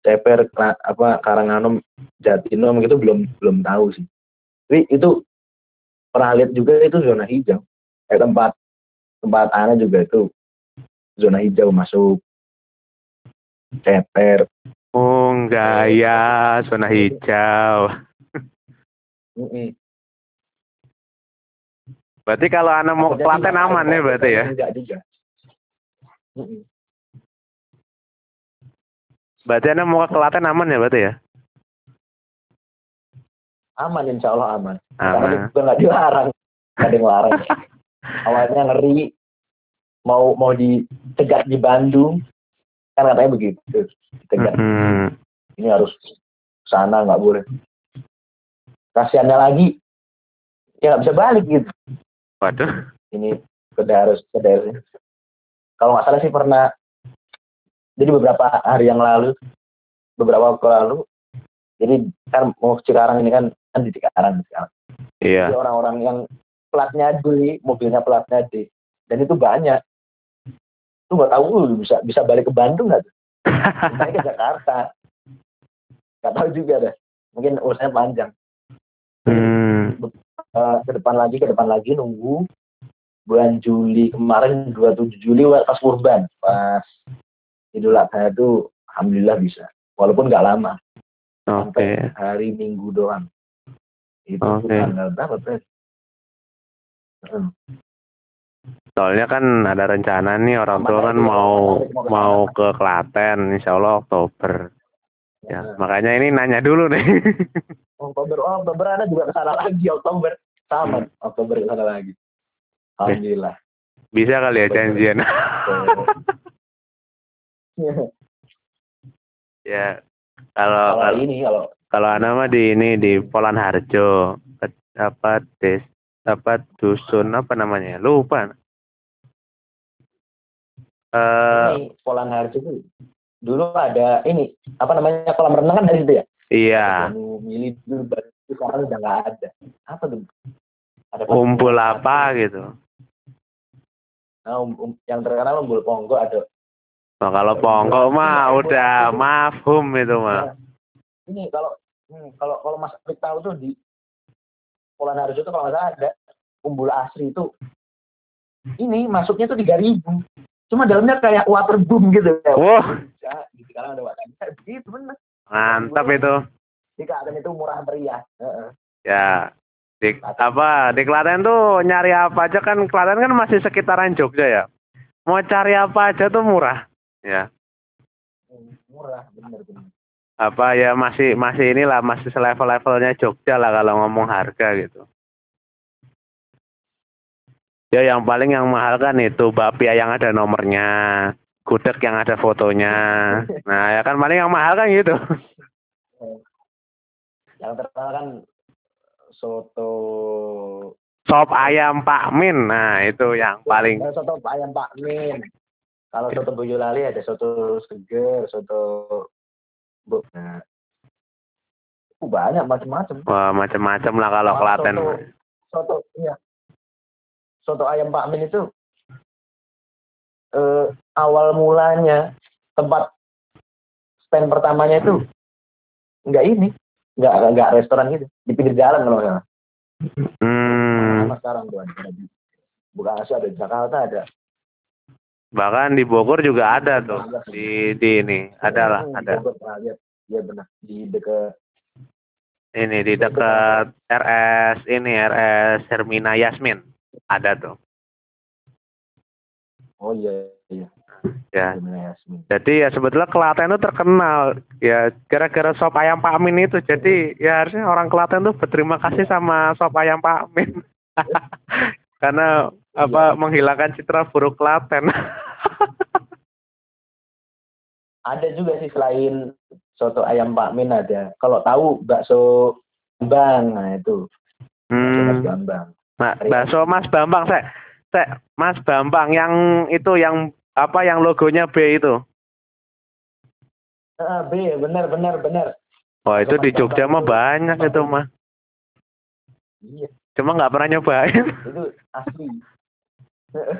Ceper apa Karanganom Jatinom gitu belum belum tahu sih. Tapi itu pernah lihat juga itu zona hijau. Kayak tempat tempat Ana juga itu zona hijau masuk Ceper Oh enggak ya, zona hijau. Mm-mm. Berarti kalau Anda mau ke Klaten aman nih berarti ya? enggak juga. Mm-mm. Berarti Anda mau ke Klaten aman ya berarti ya? aman insya Allah aman. Karena Aman. juga nggak dilarang. Nggak ada yang larang awalnya ngeri. Mau mau dicegat di Bandung. Kan katanya begitu. Dicegat Hmm, ini harus sana nggak boleh. Kasihannya lagi ya nggak bisa balik gitu waduh. ini ke harus ke daerah kalau nggak salah sih pernah jadi beberapa hari yang lalu beberapa waktu lalu jadi kan mau Cikarang ini kan kan di Cikarang sekarang Iya. Jadi orang-orang yang platnya D, mobilnya platnya D, dan itu banyak. Lu nggak tahu lu bisa bisa balik ke Bandung nggak tuh? Balik ke Jakarta. Nggak tahu juga deh. Mungkin urusannya panjang. Hmm, Eh, ke depan lagi, ke depan lagi nunggu bulan Juli kemarin 27 Juli pas kurban pas Idul Adha itu alhamdulillah bisa walaupun nggak lama oke. sampai hari Minggu doang itu Oke. tanggal berapa tuh Hmm. Soalnya kan ada rencana nih orang tua kan mau mau ke mau ke Klaten, insya Allah Oktober. Ya, Nah, makanya ini nanya dulu nih. Oktober, oh, Oktober ada juga ke sana lagi Oktober sama Oktober ke sana lagi. Alhamdulillah. Bisa kali ya janjian. ya. Kalau kalau ini kalau kalau anak mah di ini di Polan Harjo. Ke- Apa des apa dusun apa namanya? Lupa. Eh ini Polan Harjo dulu ada ini apa namanya kolam renang kan dari situ ya? iya, milih dulu baru itu sekarang udah nggak ada. Apa tuh? Ada kumpul apa gitu. Nah, um- um- yang terkenal umbul ponggo ada. Nah, kalau Ponggo mah udah mafhum itu mah. Ini kalau hmm, kalau kalau Mas Apik tahu tuh di Polan Harjo itu kalau nggak salah ada umbul asri itu ini masuknya tuh 3000 cuma dalamnya kayak waterboom gitu ya. Wah, di sekarang ada water gitu bener. mantap itu. Di Klaten itu murah meriah. Heeh. Ya. Di apa di Klaten tuh nyari apa aja kan Klaten kan masih sekitaran Jogja ya. Mau cari apa aja tuh murah. Ya. Hmm, Murah bener bener. Apa ya masih masih inilah masih selevel-levelnya Jogja lah kalau ngomong harga gitu. Ya yang paling yang mahal kan itu bapia yang ada nomornya, gudeg yang ada fotonya. Nah, ya kan paling yang mahal kan gitu. Yang terkenal kan soto Sop ayam Pak Min. Nah, itu yang paling Ada soto ayam Pak Min. Kalau soto Boyolali ada soto seger, soto bu. Nah, uh, banyak macam-macam. wah macam-macam lah kalau Kalau Klaten. Soto, soto, iya. Soto ayam Pak Min itu eh, awal mulanya tempat stand pertamanya itu nggak ini, nggak nggak restoran gitu, di pinggir jalan kalau nggak salah. Hmm, Sama sekarang tuh ada di Bekasi ada di Jakarta ada. bahkan di Bogor juga ada tuh. Di di ini ada lah, Hmm, ada. Bogor pernah lihat. Iya benar di dekat Ini di dekat RS ini RS Hermina Yasmin. Ada tuh. oh iya iya Ya. Jadi ya sebetulnya Klaten itu terkenal ya gara-gara sop ayam Pak Min itu. Jadi ya harusnya orang Klaten tuh berterima kasih sama sop ayam Pak Min. Karena apa menghilangkan citra buruk Klaten. Ada juga sih selain soto ayam Pak Min ada. Kalau tahu bakso Bambang, nah itu. Bakso Hmm. Bambang. Nah, bakso Mas Bambang, saya, saya Mas Bambang yang itu yang apa yang logonya B itu. Ah, B, benar benar benar. Wah itu di Jogja mah banyak itu mah. Iya, Cuma nggak pernah nyobain. itu asli.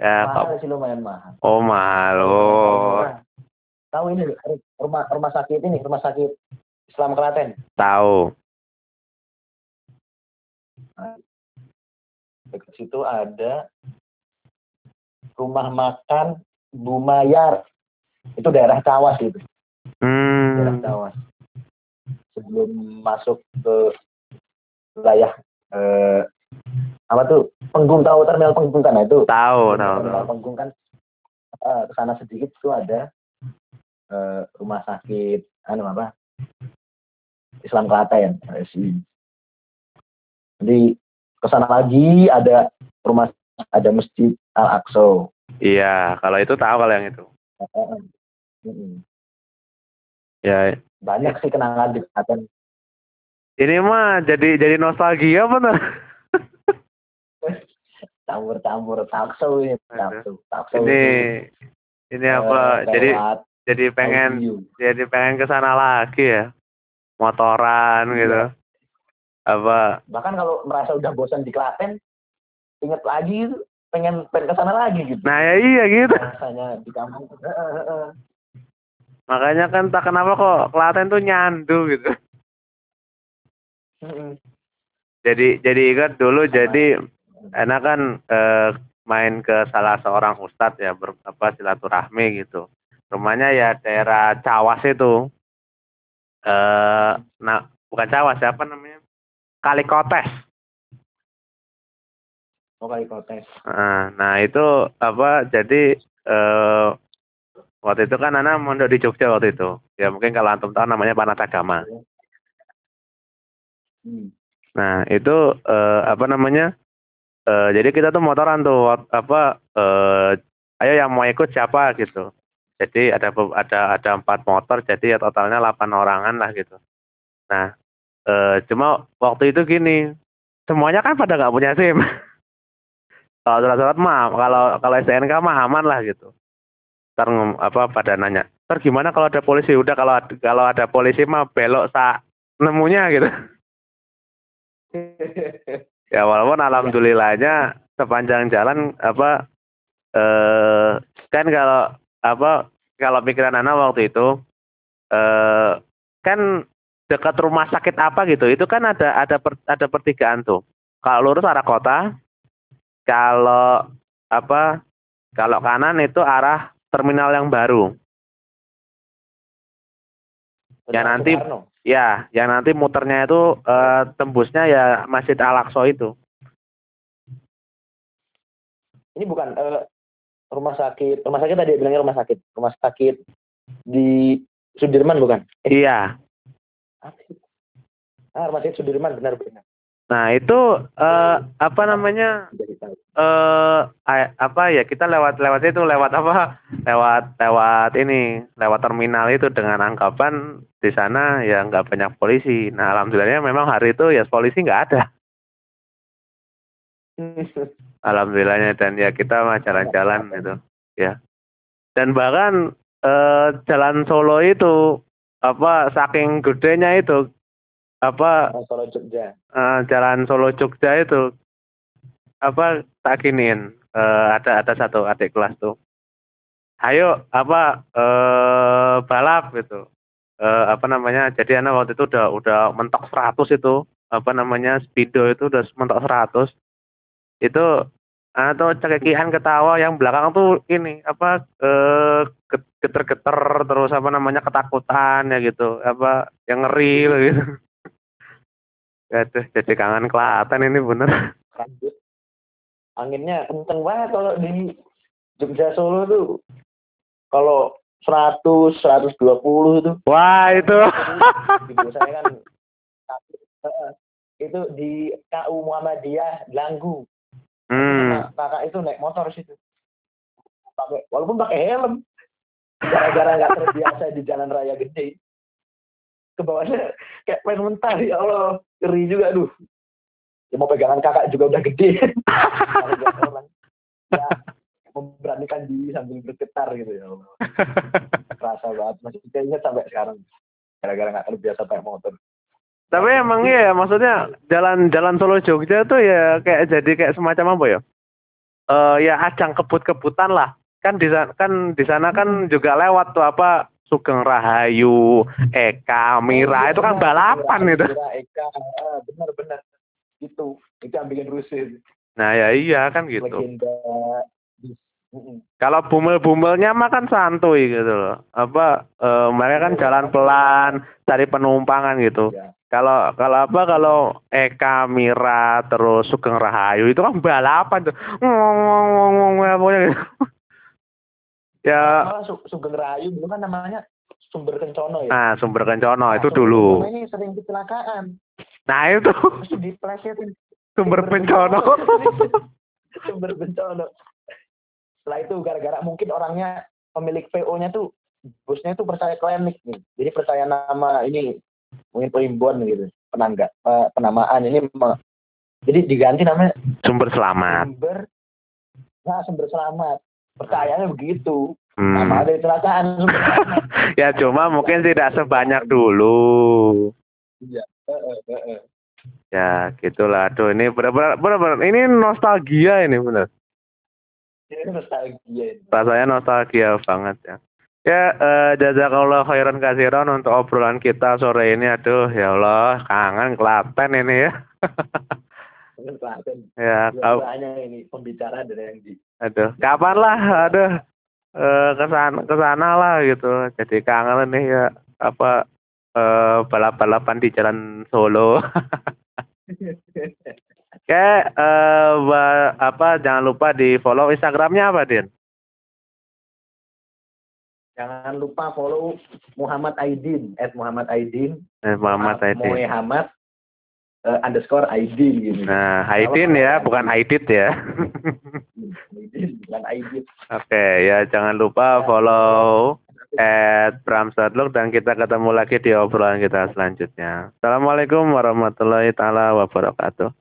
ya, mahal sih lumayan mahal. oh mahal. Oh. Tahu ini rumah rumah sakit ini, rumah sakit Islam Klaten. tahu. Dekat situ ada rumah makan Bumayar. Itu daerah Cawas gitu. daerah Hmm, Cawas. Sebelum masuk ke wilayah eh, apa tuh Penggung tahu terminal Penggung kan Nah, itu tahu, tahu, terminal tahu. Penggung kan eh, ke sana sedikit itu ada eh, rumah sakit anu apa Islam Klaten RSI. Jadi ke sana lagi ada rumah ada masjid Al Aqsa. Iya, kalau itu tahu kalau yang itu. Ya, Banyak sih kenangan di Klaten. ini mah jadi jadi nostalgia bener. campur-campur takso ini takso takso Ini ini apa? Jadi jadi pengen jadi pengen ke sana lagi ya. Motoran gitu. Apa? bahkan kalau merasa udah bosan di Klaten inget lagi itu pengen pengen ke sana lagi gitu Nah, ya iya gitu. rasanya di kampung Heeh, heeh. Makanya kan tak kenapa kok Klaten tuh nyandu gitu. Jadi jadi ingat dulu jadi enak kan eh, main ke salah seorang ustadz ya ber, apa silaturahmi gitu. Rumahnya ya daerah Cawas itu. Eh nah bukan Cawas siapa namanya? Kalikotes. mau kali kontes Nah, nah itu apa jadi eh waktu itu kan Ana mondok di Jogja waktu itu. Ya mungkin kalau antum tahu namanya Panas Agama. Hmm. Nah itu eh, apa namanya? Eh, jadi kita tuh motoran tuh apa? Eh, ayo yang mau ikut siapa gitu. Jadi ada ada ada empat motor, jadi ya totalnya 8 orangan lah gitu. Nah, eh, cuma waktu itu gini, semuanya kan pada nggak punya SIM. kalau surat-surat mah, kalau kalau STNK mah aman lah gitu. Ntar apa pada nanya, ntar gimana kalau ada polisi? Udah kalau kalau ada polisi mah belok sa nemunya gitu. Ya walaupun alhamdulillahnya sepanjang jalan apa eh kan kalau apa kalau pikiran Ana waktu itu eh kan dekat rumah sakit apa gitu. Itu kan ada ada per- ada pertigaan tuh. Kalau lurus arah kota kalau apa kalau kanan itu arah terminal yang baru. Ya, nanti- Soekarno. ya yang nanti muternya itu eh, tembusnya ya Masjid Al Aqsa itu. Ini bukan eh, rumah sakit, rumah sakit tadi bilangnya rumah sakit, rumah sakit di Sudirman bukan? iya rumah sakit Sudirman benar-benar. nah itu eh, apa namanya eh a- apa ya kita lewat lewat itu lewat apa? Lewat lewat ini lewat terminal itu dengan anggapan di sana ya nggak banyak polisi. Nah alhamdulillahnya memang hari itu ya polisi nggak ada. Alhamdulillahnya dan ya kita mah jalan-jalan gitu ya. Dan bahkan eh, jalan Solo itu apa saking gedenya itu apa Solo Jogja. eh, jalan Solo Jogja itu apa tak giniin eh, ada ada satu adik kelas tuh. Ayo apa eh balap gitu. Eh, apa namanya jadi anak waktu itu udah udah mentok 100 itu apa namanya speedo itu udah mentok 100 itu atau cekikian ketawa yang belakang tuh ini apa eh get- geter-geter terus apa namanya ketakutan ya gitu apa yang ngeri gitu Aduh, jadi kangen Klaten ini bener. Anginnya kenceng banget kalau di Jogja Solo tuh. Kalau 100, 120 itu. Wah itu. Saya kan eh, itu di KU Muhammadiyah Langgu. Hmm. Nah, kakak itu naik motor situ. Pakai walaupun pakai helm. Gara-gara nggak terbiasa di jalan raya gede. Ke bawahnya kayak main mentah ya Allah. Ngeri juga aduh. Ya mau pegangan kakak juga udah gede. Ya, memberanikan diri sambil bergetar gitu ya Allah. Rasa banget masih keinget sampai sekarang. Gara-gara nggak terbiasa pakai motor. Tapi emang iya ya, maksudnya jalan jalan Solo Jogja tuh ya kayak jadi kayak semacam apa ya? Eh ya ajang kebut-kebutan lah. Kan di sana kan di sana kan juga lewat tuh apa Sugeng Rahayu, Eka, Mira itu kan balapan itu. Mira, Eka, ah, benar-benar itu itu yang bikin rusuh. Nah ya iya kan gitu. Legenda. Kalau bumel-bumelnya mah kan santuy gitu loh. Apa eh, mereka kan jalan pelan, cari penumpangan gitu. Ya. Kalau kalau apa kalau Eka Mira terus Sugeng Rahayu itu kan balapan tuh. Ngomong-ngomong gitu. Ya, Malah Su- Sugeng Rahayu dulu kan namanya Sumber Kencono ya. nah sumber kencono Nah, itu Sumber dulu. Kencono ini sering kecelakaan. Nah itu Terus diplesetin sumber pencono. Sumber Kencono. Setelah itu gara-gara mungkin orangnya pemilik PO-nya tuh bosnya tuh percaya klinik nih. Jadi percaya nama ini mungkin primbon gitu. Penangga, eh, penamaan ini jadi diganti namanya Sumber selamat. sumber nah sumber selamat percayanya begitu Hmm. ada kecelakaan Ya cuma mungkin tidak sebanyak dulu. Eh, eh, eh, eh. Ya gitulah. Aduh ini benar-benar benar-benar ini nostalgia ini benar. ini nostalgia ini. rasanya nostalgia banget ya. Ya, eh, jazakallah khairan kasiran untuk obrolan kita sore ini. Aduh, ya Allah, kangen Klaten ini ya. Klaten. Ya, kau, Biasanya ini pembicara dari yang di aduh, kapan lah, aduh, eh, ke sana, ke sana lah gitu. Jadi kangen nih ya, apa, eh, balap-balapan di jalan Solo. Oke, eh, apa, jangan lupa di follow Instagramnya apa, Din? Jangan lupa follow Muhammad Aidin, at Muhammad Aidin, Eh, Muhammad Aidin. Muhammad uh, underscore Aidin gitu. Nah, Aidin ya, bukan Aidit ya. Aidin, bukan Aidin. Oke, ya jangan lupa follow at Bram Sadlok dan kita ketemu lagi di obrolan kita selanjutnya. Assalamualaikum warahmatullahi taala wabarakatuh.